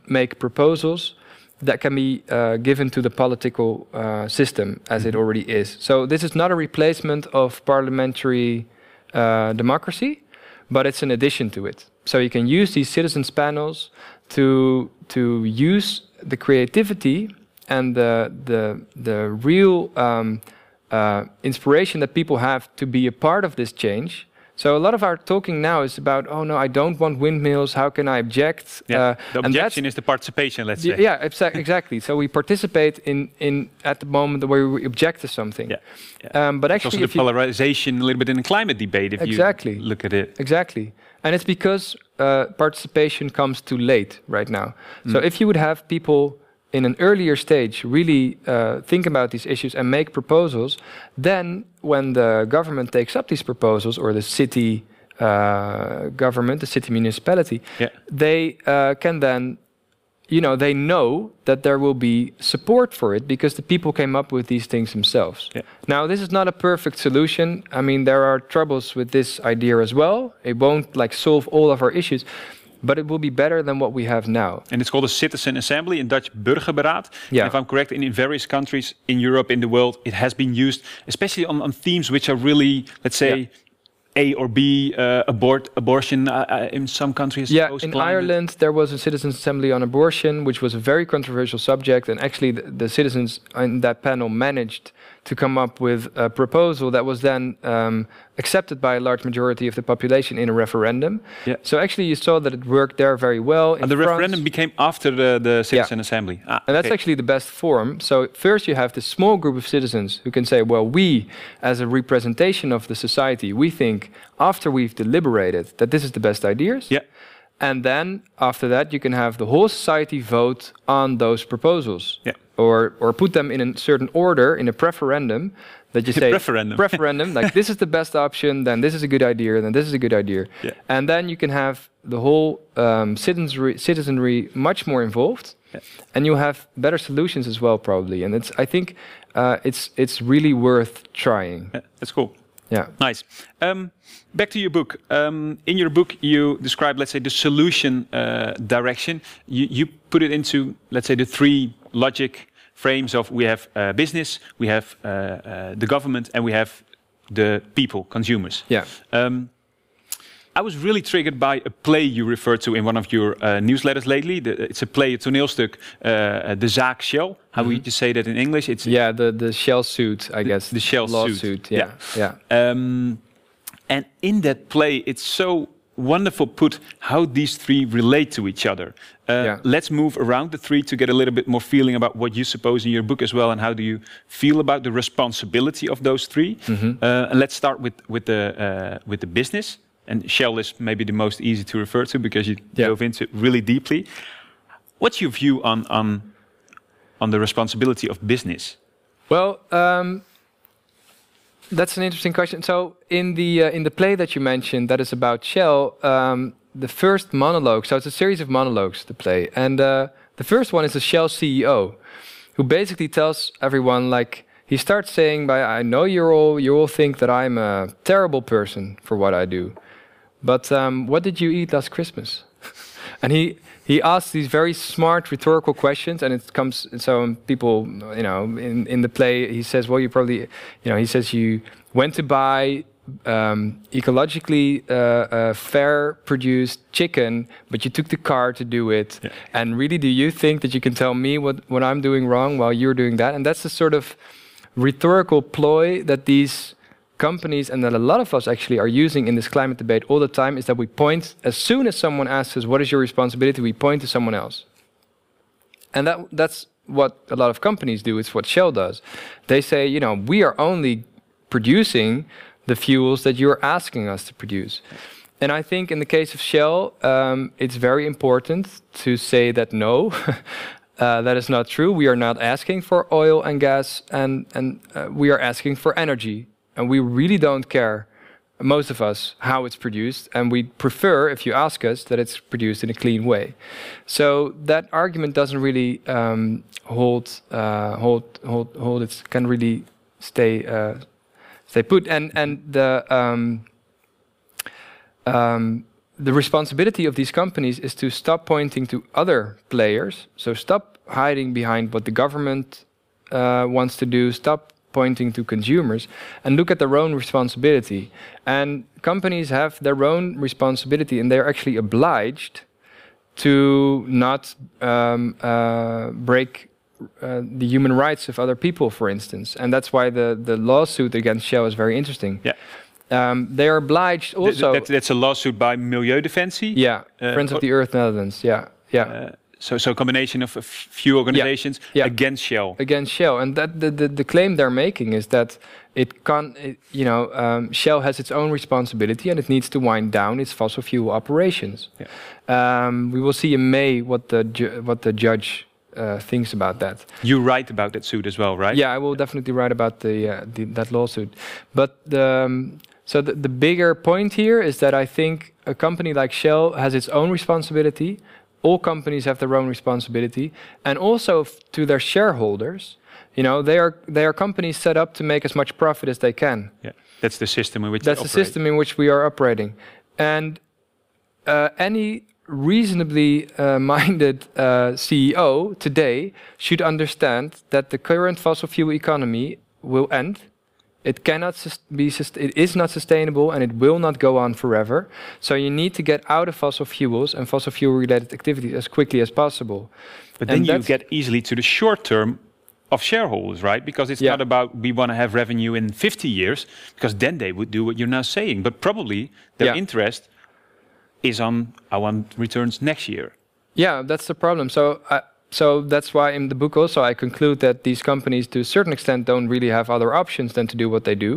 make proposals that can be uh, given to the political uh, system as mm-hmm. it already is so this is not a replacement of parliamentary uh, democracy but it's an addition to it so you can use these citizens panels to to use the creativity and the the the real um, uh, inspiration that people have to be a part of this change. So a lot of our talking now is about, oh no, I don't want windmills. How can I object? Yeah, uh, the objection is the participation. Let's say. Yeah, exactly. so we participate in in at the moment where we object to something. Yeah. yeah. Um, but actually, it's also the polarization a little bit in the climate debate. If exactly. you look at it. Exactly. And it's because uh, participation comes too late right now. Mm. So if you would have people in an earlier stage really uh, think about these issues and make proposals, then when the government takes up these proposals or the city uh, government, the city municipality, yeah. they uh, can then you know, they know that there will be support for it because the people came up with these things themselves. Yeah. Now, this is not a perfect solution. I mean, there are troubles with this idea as well. It won't like solve all of our issues, but it will be better than what we have now. And it's called a citizen assembly in Dutch Burgerberaad. Yeah. if I'm correct, in, in various countries in Europe, in the world, it has been used, especially on, on themes which are really, let's say, yeah a or B uh, abort abortion uh, uh in some countries? Yeah, in Ireland there was a citizens' assembly on abortion, which was a very controversial subject, and actually the, the citizens in that panel managed to come up with a proposal that was then um, accepted by a large majority of the population in a referendum. Yeah. So actually, you saw that it worked there very well. and the France. referendum became after the, the citizen yeah. assembly. Ah, and that's okay. actually the best form. So first, you have this small group of citizens who can say, "Well, we, as a representation of the society, we think after we've deliberated that this is the best ideas." Yeah. And then after that, you can have the whole society vote on those proposals. Yeah. Or or put them in a certain order in a preferendum that you say preferendum. Preferendum like this is the best option then this is a good idea then this is a good idea. Yeah. and then you can have the whole um, citizenry citizenry much more involved. Yeah. and you have better solutions as well probably. And it's i think uh, it's it's really worth trying. Yeah, that's cool yeah. Nice. Um, back to your book. Um, in your book, you describe, let's say, the solution uh, direction. You, you put it into, let's say, the three logic frames of we have uh, business, we have uh, uh the government, and we have the people, consumers. Yeah. Um, I was really triggered by a play you referred to in one of your uh, newsletters lately. The, it's a play, a toneelstuk, uh, the Zaak Shell. How mm -hmm. would you say that in English? It's yeah, the the Shell suit, I guess. The Shell lawsuit. suit. Yeah, yeah. yeah. Um, and in that play, it's so wonderful put how these three relate to each other. Uh, yeah. Let's move around the three to get a little bit more feeling about what you suppose in your book as well, and how do you feel about the responsibility of those 3 mm -hmm. uh, and let's start with with the uh, with the business. And Shell is maybe the most easy to refer to because you yeah. dove into it really deeply. What's your view on on on the responsibility of business? Well. Um, that's an interesting question. So in the uh, in the play that you mentioned, that is about Shell. Um, the first monologue. So it's a series of monologues. The play, and uh, the first one is a Shell CEO, who basically tells everyone like he starts saying, "By I know you all you all think that I'm a terrible person for what I do, but um, what did you eat last Christmas?" and he he asks these very smart rhetorical questions, and it comes. So people, you know, in in the play, he says, "Well, you probably, you know," he says, "You went to buy um, ecologically uh, uh, fair produced chicken, but you took the car to do it. Yeah. And really, do you think that you can tell me what, what I'm doing wrong while you're doing that? And that's the sort of rhetorical ploy that these companies and that a lot of us actually are using in this climate debate all the time is that we point, as soon as someone asks us, What is your responsibility? we point to someone else. And that that's what a lot of companies do. It's what Shell does. They say, you know, we are only producing the fuels that you're asking us to produce. And I think in the case of Shell, um, it's very important to say that no, uh, that is not true. We are not asking for oil and gas, and, and uh, we are asking for energy. And we really don't care, most of us, how it's produced. And we prefer, if you ask us, that it's produced in a clean way. So that argument doesn't really um, hold, uh, hold, hold, hold. It can really stay, uh, stay put. And and the um, um, the responsibility of these companies is to stop pointing to other players. So stop hiding behind what the government uh, wants to do. Stop pointing to consumers and look at their own responsibility. And companies have their own responsibility, and they're actually obliged to not um, uh, break uh, the human rights of other people, for instance. And that's why the, the lawsuit against Shell is very interesting. Yeah. Um, they are obliged also. That, that's a lawsuit by Milieudefensie. yeah, Uh, Friends of the Earth Netherlands. Yeah, yeah. So, so a combination of a f- few organizations yeah. against Shell. against Shell, and that the, the, the claim they're making is that it can, it, you know, um, Shell has its own responsibility and it needs to wind down its fossil fuel operations. Um, we will see in May what the what the judge uh, thinks about that. You write about that suit as well, right? Yeah, I will definitely write about the, uh, the that lawsuit. But the, um, so the, the bigger point here is that I think a company like Shell has its own responsibility. All companies have their own responsibility, and also to their shareholders. You know, they are they are companies set up to make as much profit as they can. Yeah. That's the system in which That's the system in which we are operating. And uh, any reasonably uh, minded uh, CEO today should understand that the current fossil fuel economy will end. It cannot sus- be it is not sustainable and it will not go on forever. So you need to get out of fossil fuels and fossil fuel related activities as quickly as possible. But then you get easily to the short term of shareholders, right? Because it's Yeah. not about we want to have revenue in 50 years, because then they would do what you're now saying. But probably their Yeah. interest is on I want returns next year. Yeah, that's the problem. So, uh, so that's why in the book also I conclude that these companies, to a certain extent, don't really have other options than to do what they do.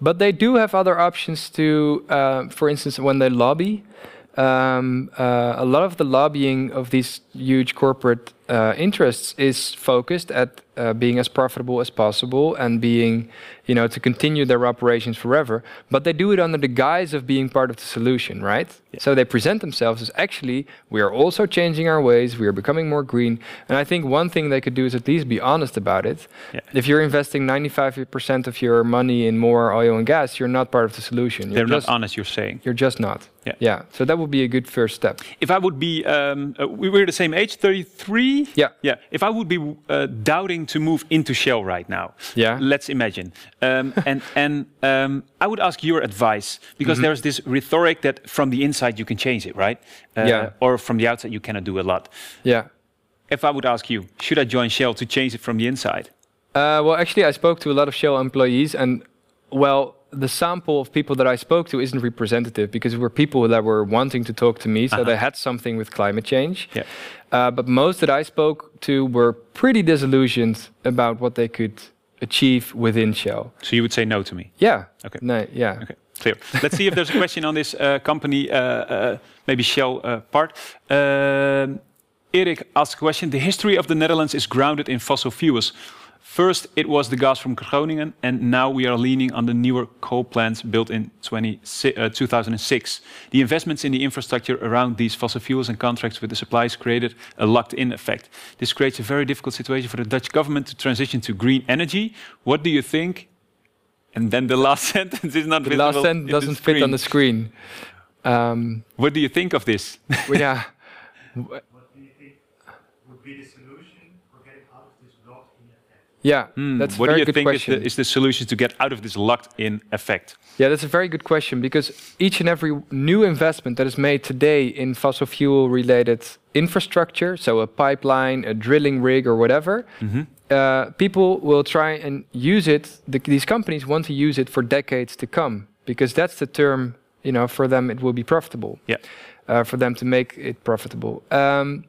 But they do have other options to, uh, for instance, when they lobby. Um, uh, a lot of the lobbying of these huge corporate uh, interests is focused at uh, being as profitable as possible and being, you know, to continue their operations forever. But they do it under the guise of being part of the solution, right? So they present themselves as actually we are also changing our ways, we are becoming more green. And I think one thing they could do is at least be honest about it. Yeah. If you're investing 95% of your money in more oil and gas, you're not part of the solution. You're They're just, not honest, you're saying. You're just not. Yeah. Yeah. So that would be a good first step. If I would be, um, uh, we were the same age, 33. Yeah. Yeah. If I would be uh, doubting to move into Shell right now, Yeah. let's imagine, um, and and um, I would ask your advice because Mm-hmm. there's this rhetoric that from the inside you can change it, right? Uh, Yeah. Or from the outside you cannot do a lot. Yeah. If I would ask you, should I join Shell to change it from the inside? Uh, well, actually, I spoke to a lot of Shell employees, and well, the sample of people that I spoke to isn't representative because it were people that were wanting to talk to me, so they had something with climate change. Yeah. Uh, but most that I spoke to were pretty disillusioned about what they could achieve within Shell. So you would say no to me. Yeah. Okay. No, yeah. Okay, clear. Let's see if there's a question on this uh, company, uh, uh, maybe Shell uh, part. Um, Erik asked a question. The history of the Netherlands is grounded in fossil fuels. First, it was the gas from Groningen, and now we are leaning on the newer coal plants built in 20, uh, 2006. The investments in the infrastructure around these fossil fuels and contracts with the suppliers created a locked-in effect. This creates a very difficult situation for the Dutch government to transition to green energy. What do you think? And then the last sentence is not The visible last sentence doesn't fit on the screen. screen. Um, What do you think of this? well, yeah. What do you think would be the solution for getting out of this locked-in effect? Yeah, Hmm, that's a what do you think is the, is the solution to get out of this locked-in effect? Yeah, that's a very good question because each and every new investment that is made today in fossil fuel related infrastructure, so a pipeline, a drilling rig, or whatever, uh, people will try and use it. The, these companies want to use it for decades to come because that's the term, you know, for them it will be profitable. Yeah. Uh, for them to make it profitable. Um,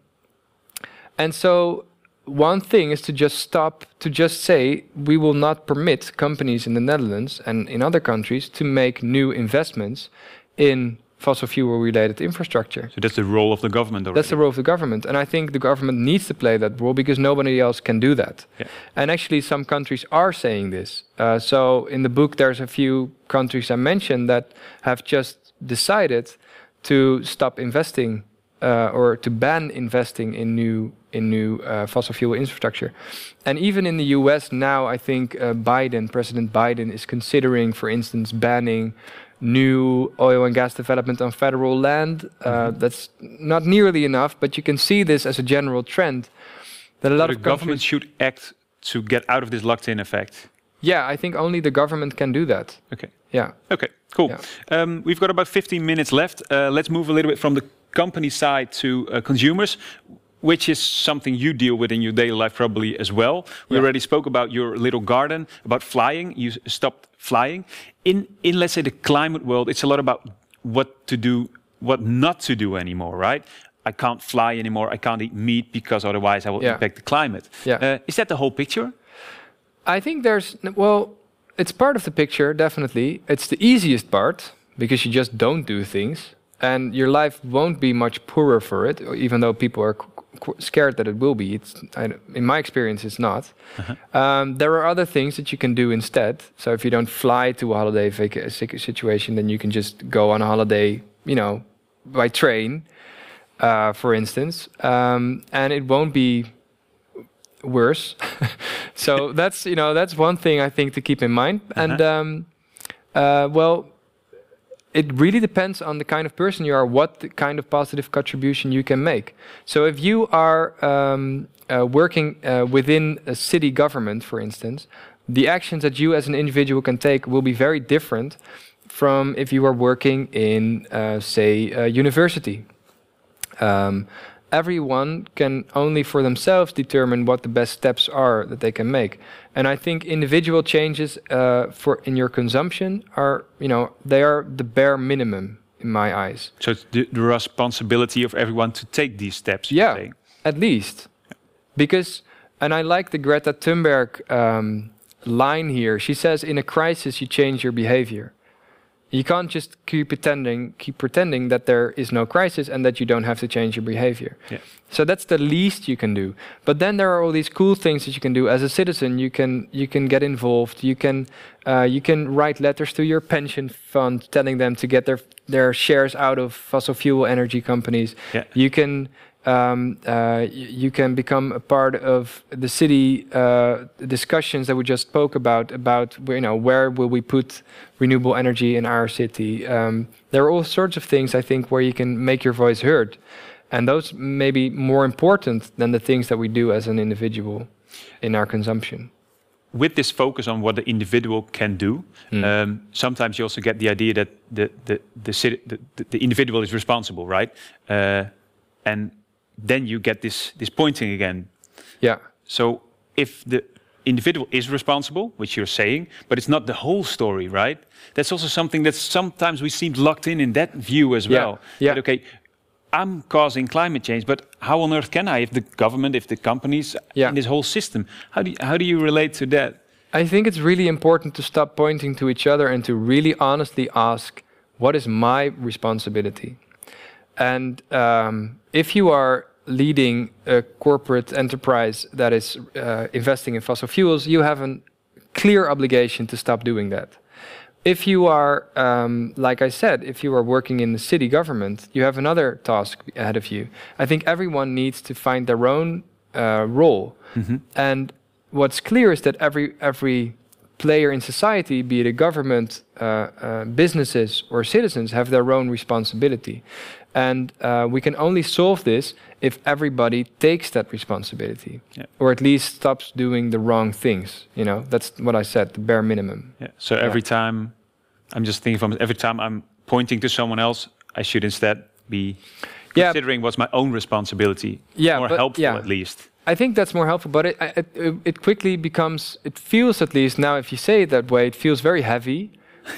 And so one thing is to just stop to just say we will not permit companies in the Netherlands and in other countries to make new investments in fossil fuel related infrastructure. So that's the role of the government already. That's the role of the government. And I think the government needs to play that role because nobody else can do that. Yeah. And actually, some countries are saying this. Uh, so in the book, there's a few countries I mentioned that have just decided to stop investing uh, or to ban investing in new in new uh, fossil fuel infrastructure. And even in the U.S. now, I think uh, Biden, President Biden, is considering, for instance, banning new oil and gas development on federal land. Uh, That's not nearly enough, but you can see this as a general trend. That a lot the of governments should act to get out of this locked-in effect. Yeah, I think only the government can do that. Okay. Yeah. Okay, cool. Yeah. Um, we've got about 15 minutes left. Uh, let's move a little bit from the company side to uh, consumers, which is something you deal with in your daily life probably as well. We Yeah. already spoke about your little garden, about flying. You stopped flying. In, in let's say the climate world, it's a lot about what to do, what not to do anymore, right? I can't fly anymore. I can't eat meat because otherwise I will Yeah. impact the climate. Yeah. Uh, is that the whole picture? I think there's well, it's part of the picture definitely. It's the easiest part because you just don't do things, and your life won't be much poorer for it. Even though people are scared that it will be, it's I, in my experience it's not. Um, there are other things that you can do instead. So if you don't fly to a holiday situation, then you can just go on a holiday, you know, by train, uh, for instance, um, and it won't be worse. so that's you know that's one thing I think to keep in mind. And um, uh, well, it really depends on the kind of person you are, what kind of positive contribution you can make. So if you are um, uh, working uh, within a city government, for instance, the actions that you as an individual can take will be very different from if you are working in, uh, say, a university. Um, everyone can only for themselves determine what the best steps are that they can make. And I think individual changes uh, for in your consumption are, you know, they are the bare minimum in my eyes. So it's the, the responsibility of everyone to take these steps. you're Yeah, saying. at least. Because, and I like the Greta Thunberg um, line here. She says, in a crisis, you change your behavior. You can't just keep pretending, keep pretending that there is no crisis and that you don't have to change your behavior. Yeah. So that's the least you can do. But then there are all these cool things that you can do as a citizen. You can you can get involved. You can uh, you can write letters to your pension fund telling them to get their their shares out of fossil fuel energy companies. Yeah. You can um, uh, you can become a part of the city uh, discussions that we just spoke about about where, you know where will we put renewable energy in our city. Um, there are all sorts of things I think where you can make your voice heard, and those may be more important than the things that we do as an individual in our consumption. with this focus on what the individual can do, Hmm. um, sometimes you also get the idea that the the the, the, the individual is responsible, right? Uh, and then you get this this pointing again. Yeah. So if the individual is responsible, which you're saying, but it's not the whole story, right? That's also something that sometimes we seem locked in in that view as Yeah, well. yeah. That, okay, I'm causing climate change, but how on earth can I if the government, if the companies, Yeah. in this whole system? How do you, how do you relate to that? I think it's really important to stop pointing to each other and to really honestly ask, what is my responsibility? And um, if you are leading a corporate enterprise that is uh, investing in fossil fuels, you have a clear obligation to stop doing that. If you are, um, like I said, if you are working in the city government, you have another task ahead of you. I think everyone needs to find their own uh, role. And what's clear is that every every player in society, be it a government, uh, uh, businesses, or citizens, have their own responsibility. And uh, we can only solve this if everybody takes that responsibility, Yeah. or at least stops doing the wrong things. You know, that's what I said, the bare minimum. Yeah. So every time, I'm just thinking from every time I'm pointing to someone else, I should instead be Yeah. considering what's my own responsibility. Yeah, more helpful yeah. at least. I think that's more helpful, but it, it, it, it quickly becomes, it feels at least now, if you say it that way, it feels very heavy.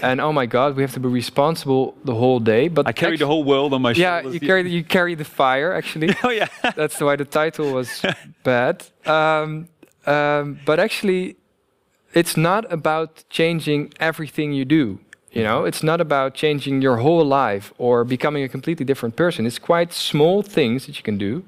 And oh my God, we have to be responsible the whole day. But I carry the whole world on my Yeah, shoulders. you carry the, you carry the fire actually. Oh yeah. That's why the title was bad. Um, um, but actually, it's not about changing everything you do. You know, it's not about changing your whole life or becoming a completely different person. It's quite small things that you can do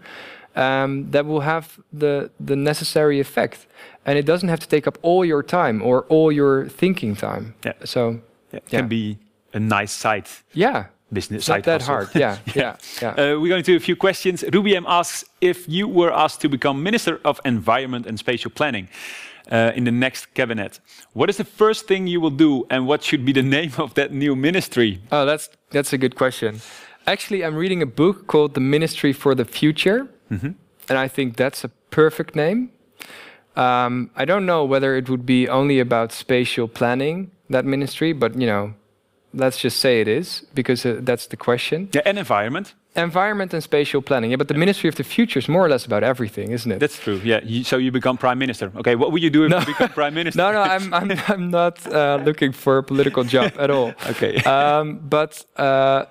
um, that will have the the necessary effect, and it doesn't have to take up all your time or all your thinking time. Yeah. So Yeah, can be a nice side yeah, business. it's not side that hustle. hard. Yeah, yeah, yeah. Uh, we're going to a few questions. Ruby M asks if you were asked to become Minister of Environment and Spatial Planning uh, in the next cabinet, what is the first thing you will do, and what should be the name of that new ministry? Oh, that's that's a good question. Actually, I'm reading a book called The Ministry for the Future, and I think that's a perfect name. Um, I don't know whether it would be only about spatial planning that ministry, but you know, let's just say it is because uh, that's the question. Yeah, and environment. Environment and spatial planning. Yeah, but the Ministry of the Future is more or less about everything, isn't it? That's true. Yeah. You, so you become prime minister. Okay. What would you do if No. you become prime minister? no, no, I'm I'm I'm not uh, looking for a political job at all. Okay. um, but uh,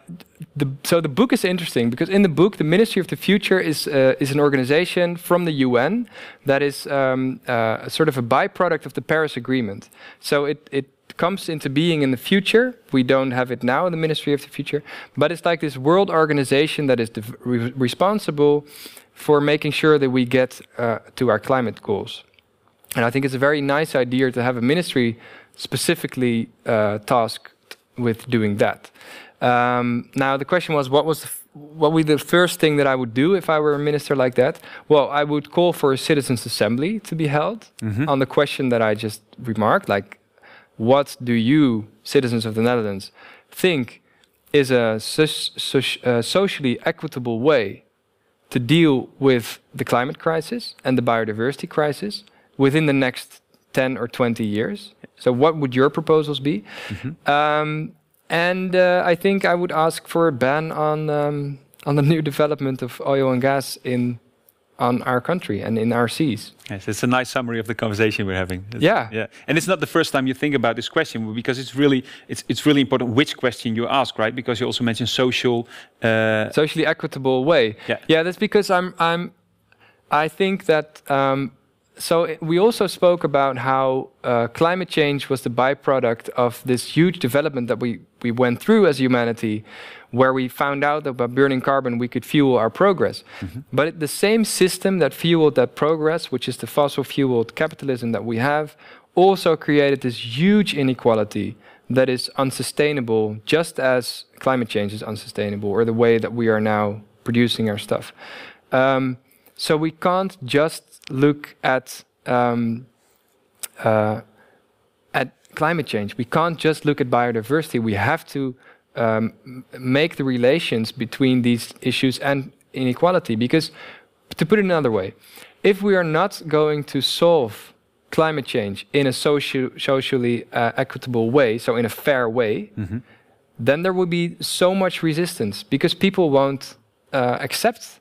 the, so the book is interesting because in the book, the Ministry of the Future is uh, is an organization from the UN that is um, uh, sort of a byproduct of the Paris Agreement. So it it comes into being in the future. We don't have it now in the Ministry of the Future, but it's like this world organization that is re- responsible for making sure that we get uh, to our climate goals. And I think it's a very nice idea to have a ministry specifically uh, tasked with doing that. Um, now the question was, what was the f- what would be the first thing that I would do if I were a minister like that? Well, I would call for a citizens' assembly to be held on the question that I just remarked, like, what do you, citizens of the Netherlands, think is a uh, socially equitable way to deal with the climate crisis and the biodiversity crisis within the next 10 or 20 years. So, what would your proposals be? Um, and uh, I think I would ask for a ban on um, on the new development of oil and gas in on our country and in our seas. Yes, it's a nice summary of the conversation we're having. It's- Yeah. yeah, and it's not the first time you think about this question because it's really it's it's really important which question you ask, right? Because you also mentioned social. Uh, socially equitable way. Yeah. yeah, that's because I'm I'm I think that um, so we also spoke about how uh, climate change was the byproduct of this huge development that we we went through as humanity, where we found out that by burning carbon we could fuel our progress. But it- the same system that fueled that progress, which is the fossil fueled capitalism that we have, also created this huge inequality that is unsustainable, just as climate change is unsustainable, or the way that we are now producing our stuff. Um, so we can't just look at um, uh, at climate change. We can't just look at biodiversity. We have to um, make the relations between these issues and inequality. Because, to put it another way, if we are not going to solve climate change in a socio- socially uh, equitable way, so in a fair way, then there will be so much resistance because people won't uh, accept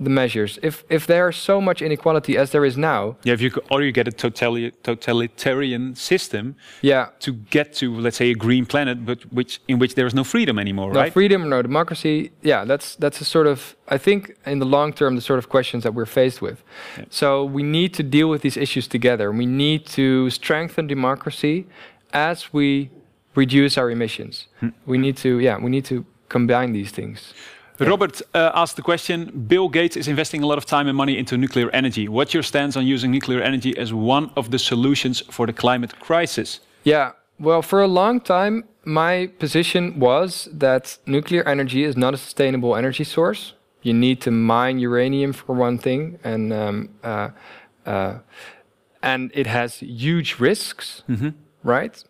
the measures. If if there is so much inequality as there is now, yeah, if you or you get a totali- totalitarian system yeah, to get to let's say a green planet, but which in which there is no freedom anymore, no right? freedom, no democracy. Yeah, that's that's a sort of I think in the long term the sort of questions that we're faced with. Yeah. So we need to deal with these issues together. We need to strengthen democracy as we reduce our emissions. Hmm. We need to yeah we need to combine these things. Robert uh, asked the question Bill Gates is investing a lot of time and money into nuclear energy. What's your stance on using nuclear energy as one of the solutions for the climate crisis? Yeah, well, for a long time, my position was that nuclear energy is not a sustainable energy source. You need to mine uranium for one thing, and um, uh, uh, and it has huge risks, right?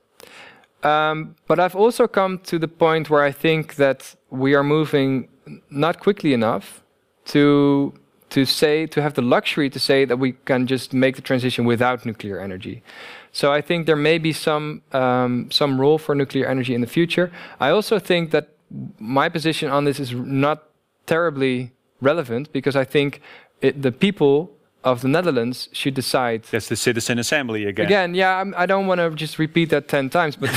Um, but I've also come to the point where I think that we are moving not quickly enough to to say to have the luxury to say that we can just make the transition without nuclear energy. So I think there may be some um, some role for nuclear energy in the future. I also think that my position on this is not terribly relevant because I think it, the people of the Netherlands should decide That's the citizen assembly again. again yeah I'm, i don't want to just repeat that 10 times but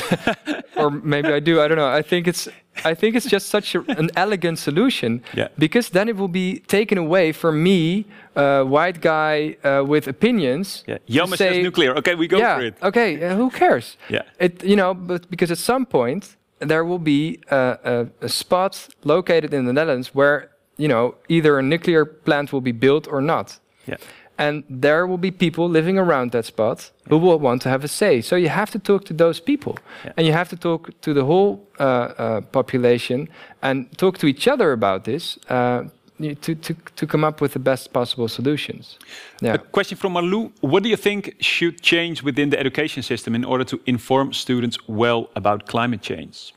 or maybe i do i don't know i think it's i think it's just such a, an elegant solution Yeah. because then it will be taken away from me uh, white guy uh, with opinions Yeah. Jelmer says nuclear. Okay, we go yeah for it. okay uh, who cares Yeah. it you know but because at some point there will be a, a, a spot located in the netherlands where you know either a nuclear plant will be built or not Yeah. and there will be people living around that spot who will want to have a say. So you have to talk to those people, Yeah. and you have to talk to the whole uh, uh, population and talk to each other about this uh, to, to, to come up with the best possible solutions. Yeah. A question from Marlou. What do you think should change within the education system in order to inform students well about climate change?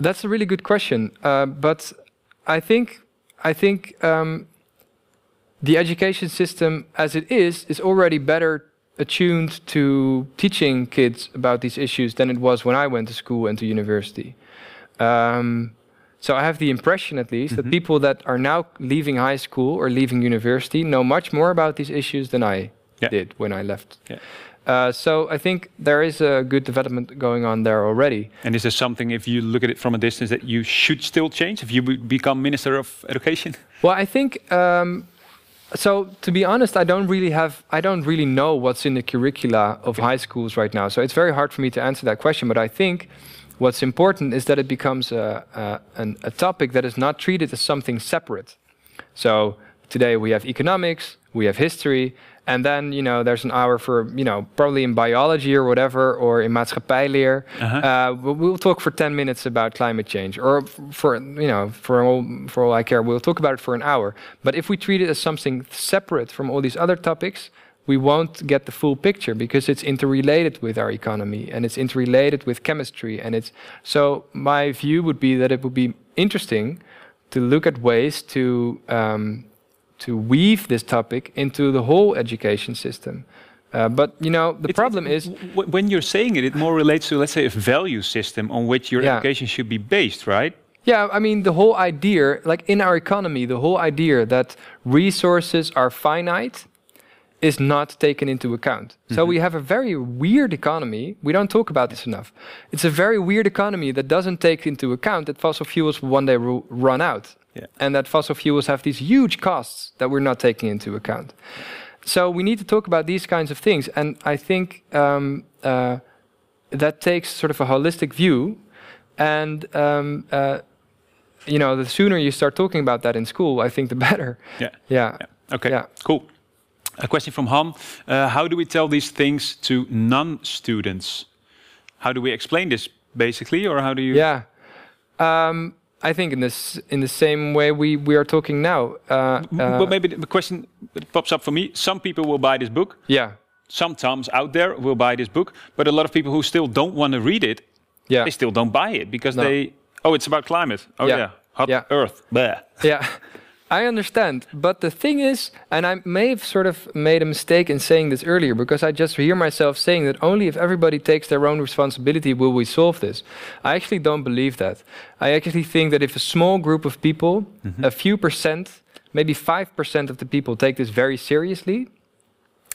That's a really good question, uh, but I think I think um, the education system as it is is already better attuned to teaching kids about these issues than it was when I went to school and to university. Um, so I have the impression, at least, that people that are now leaving high school or leaving university know much more about these issues than I Yeah. did when I left. Yeah. Uh, so I think there is a good development going on there already. And is there something, if you look at it from a distance, that you should still change if you become Minister of Education? Well, I think um, so. To be honest, I don't really have. I don't really know what's in the curricula of high schools right now. So it's very hard for me to answer that question. But I think what's important is that it becomes a, a, an, a topic that is not treated as something separate. So today we have economics, we have history, and then you know there's an hour for you know probably in biology or whatever or in maatschappijleer. Uh, we- we'll talk for 10 minutes about climate change, or for you know for all for all I care, we'll talk about it for an hour. But if we treat it as something separate from all these other topics. We won't get the full picture because it's interrelated with our economy and it's interrelated with chemistry and it's so my view would be that it would be interesting to look at ways to um, to weave this topic into the whole education system. Uh, but you know, the It's- problem it's- is, w- when you're saying it, it more relates to, let's say, a value system on which your Yeah. education should be based, right? yeah, I mean, the whole idea, like in our economy, the whole idea that resources are finite is not taken into account. So we have a very weird economy. We don't talk about this enough. It's a very weird economy that doesn't take into account that fossil fuels will one day ru- run out. Yeah. And that fossil fuels have these huge costs that we're not taking into account. So we need to talk about these kinds of things. And I think um, uh, that takes sort of a holistic view. And, um, uh, you know, the sooner you start talking about that in school, I think the better. Yeah. Yeah. Yeah. Okay. Yeah. Cool. A question from Han. Uh, how do we tell these things to non-students? How do we explain this, basically, or how do you? Yeah. Um, I think in this in the same way we, we are talking now. Uh, maybe the question that pops up for me: some people will buy this book. yeah. Some Toms out there will buy this book, but a lot of people who still don't want to read it, Yeah. they still don't buy it because No. they. Oh, it's about climate. Oh Yeah. yeah, hot Yeah. Earth. Bleh. Yeah. I understand, but the thing is, and I may have sort of made a mistake in saying this earlier because I just hear myself saying that only if everybody takes their own responsibility will we solve this. I actually don't believe that. I actually think that if a small group of people, mm-hmm. a few percent, maybe 5% of the people take this very seriously,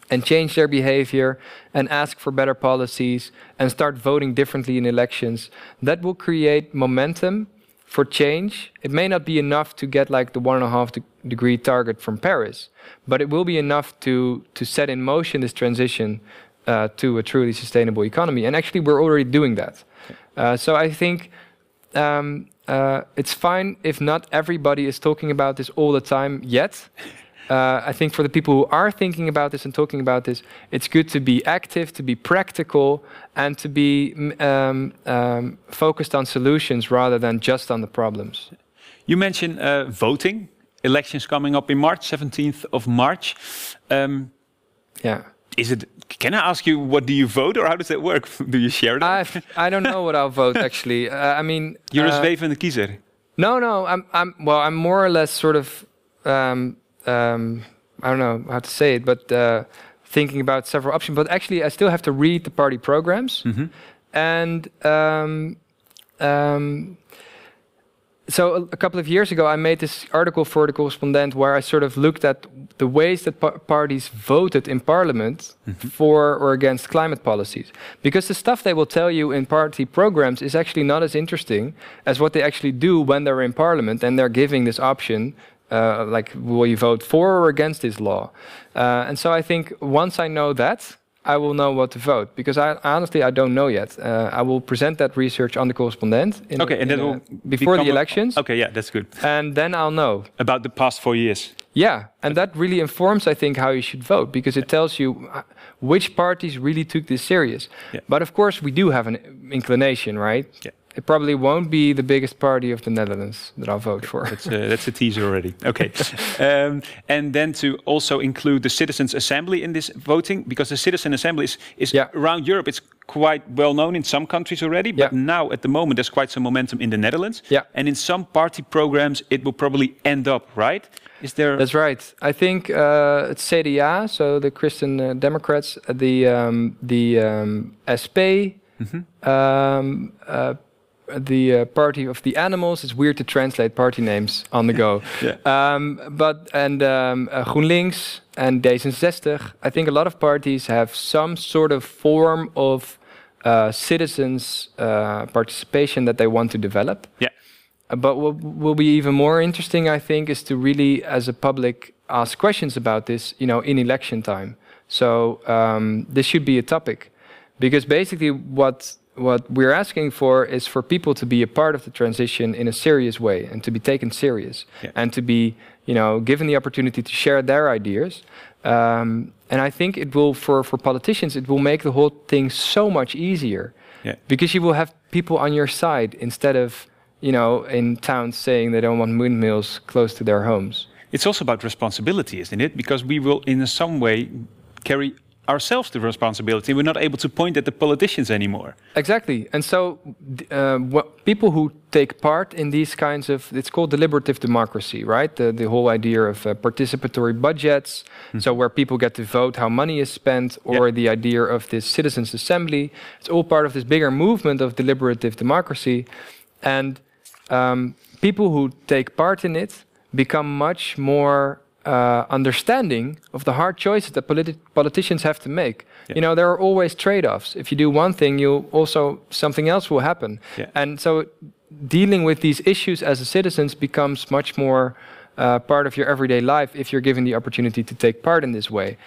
and change their behavior and ask for better policies and start voting differently in elections, that will create momentum for change. It may not be enough to get like the one and a half de- degree target from Paris, but it will be enough to to set in motion this transition uh, to a truly sustainable economy. And actually, we're already doing that. Uh, so I think um, uh, it's fine if not everybody is talking about this all the time yet. Uh, I think for the people who are thinking about this and talking about this, it's good to be active, to be practical, and to be mm, um, um, focused on solutions rather than just on the problems. You mentioned uh, voting. Elections coming up in March, 17th of March. Um, Yeah. is it? Can I ask you what do you vote, or how does that work? do you share that? I've, I don't know what I'll vote actually. Uh, I mean, You're uh, a zwevende kiezer. No, no, I'm, I'm, well, I'm more or less sort of, um, um, I don't know how to say it, but uh, thinking about several options. But actually, I still have to read the party programs, Mhm. and um, um, so a, a couple of years ago, I made this article for the Correspondent where I sort of looked at the ways that pa- parties voted in Parliament for or against climate policies. Because the stuff they will tell you in party programs is actually not as interesting as what they actually do when they're in Parliament and they're giving this option. Uh, like, will you vote for or against this law? Uh, and so I think once I know that, I will know what to vote because I honestly I don't know yet. Uh, I will present that research on the correspondent in, Okay, and uh, will before the a- elections, Okay, yeah, that's good. and then I'll know. About the past four years. Yeah, and that really informs, I think, how you should vote because it tells you uh, which parties really took this serious. Yeah. But of course, we do have an inclination, right? Yeah. It probably won't be the biggest party of the Netherlands that I'll vote for. That's a, that's a teaser already. Okay. um, and then to also include the Citizens Assembly in this voting, because the Citizen Assembly is, is Yeah. around Europe, it's quite well known in some countries already, but Yeah. now at the moment there's quite some momentum in the Netherlands. Yeah. And in some party programs, it will probably end up, right? Is there. That's right. I think uh, it's CDA, so the Christian uh, Democrats, the um, the um, SP, um, uh, the uh, Party of the Animals. It's weird to translate party names on the go. Yeah. Um, but and um, uh, GroenLinks and D66. I think a lot of parties have some sort of form of uh, citizens uh, participation that they want to develop. Yeah. But what will be even more interesting, I think, is to really, as a public, ask questions about this, you know, in election time. So um, this should be a topic, because basically, what what we're asking for is for people to be a part of the transition in a serious way and to be taken serious Yeah. and to be, you know, given the opportunity to share their ideas. Um, and I think it will, for for politicians, it will make the whole thing so much easier Yeah. because you will have people on your side instead of you know in towns saying they don't want windmills close to their homes It's also about responsibility, isn't it? Because we will, in some way, carry ourselves the responsibility. We're not able to point at the politicians anymore. exactly and so uh, what people who take part in these kinds of it's called deliberative democracy right the, the whole idea of uh, participatory budgets so where people get to vote how money is spent or Yeah. the idea of this citizens assembly it's all part of this bigger movement of deliberative democracy and um, people who take part in it become much more uh, understanding of the hard choices that politi- politicians have to make. Yeah. You know, there are always trade-offs. If you do one thing, you also something else will happen. Yeah. And so, dealing with these issues as a citizens becomes much more uh, part of your everyday life if you're given the opportunity to take part in this way.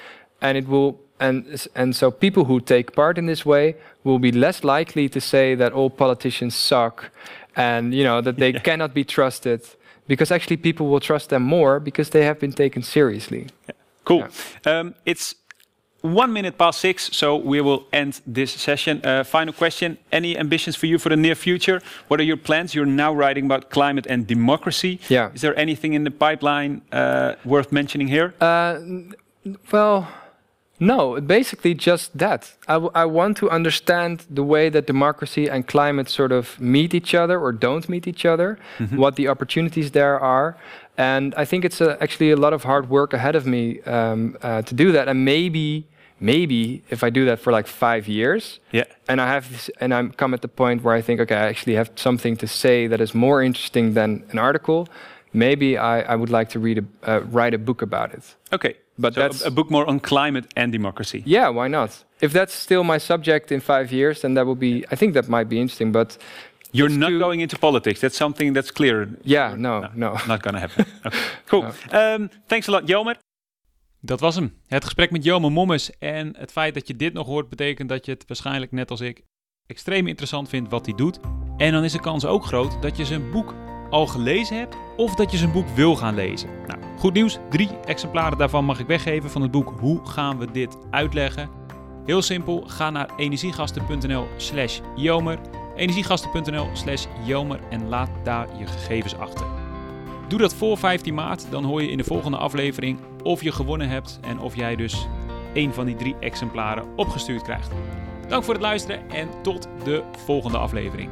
And it will. And, and so people who take part in this way will be less likely to say that all politicians suck and you know that they cannot be trusted because actually people will trust them more because they have been taken seriously. Cool. Um, it's one minute past six, so we will end this session. Uh, final question Any ambitions for you for the near future? What are your plans? You're now writing about climate and democracy. Yeah. Is there anything in the pipeline uh, worth mentioning here? Uh, well, no, basically just that. I, w- I want to understand the way that democracy and climate sort of meet each other or don't meet each other, what the opportunities there are. And I think it's uh actually a lot of hard work ahead of me um, uh, to do that. And maybe, maybe if I do that for like five years, Yeah. and I have this, and I'm come at the point where I think, okay, I actually have something to say that is more interesting than an article. Maybe I, I would like to read a, uh, write a book about it. Okay. But So a- that's- a, book more on climate and democracy. Yeah, why not? If that's still my subject in five years, then that will be. I think that might be interesting. But You're it's not too- going into politics. That's something that's clear. Yeah, no, no. Not gonna happen. Okay. Cool. Um, thanks a lot, Jelmer. Dat was hem. Het gesprek met Jelmer Mommes. En het feit dat je dit nog hoort, betekent dat je het waarschijnlijk net als ik extreem interessant vindt wat hij doet. En dan is de kans ook groot dat je zijn boek al gelezen hebt of dat je zijn boek wil gaan lezen. Nou, goed nieuws. Drie exemplaren daarvan mag ik weggeven van het boek Hoe gaan we dit uitleggen? Heel simpel, ga naar energiegasten.nl slash jomer, energiegasten.nl slash jomer en laat daar je gegevens achter. Doe dat voor 15 maart, dan hoor je in de volgende aflevering of je gewonnen hebt en of jij dus één van die drie exemplaren opgestuurd krijgt. Dank voor het luisteren en tot de volgende aflevering.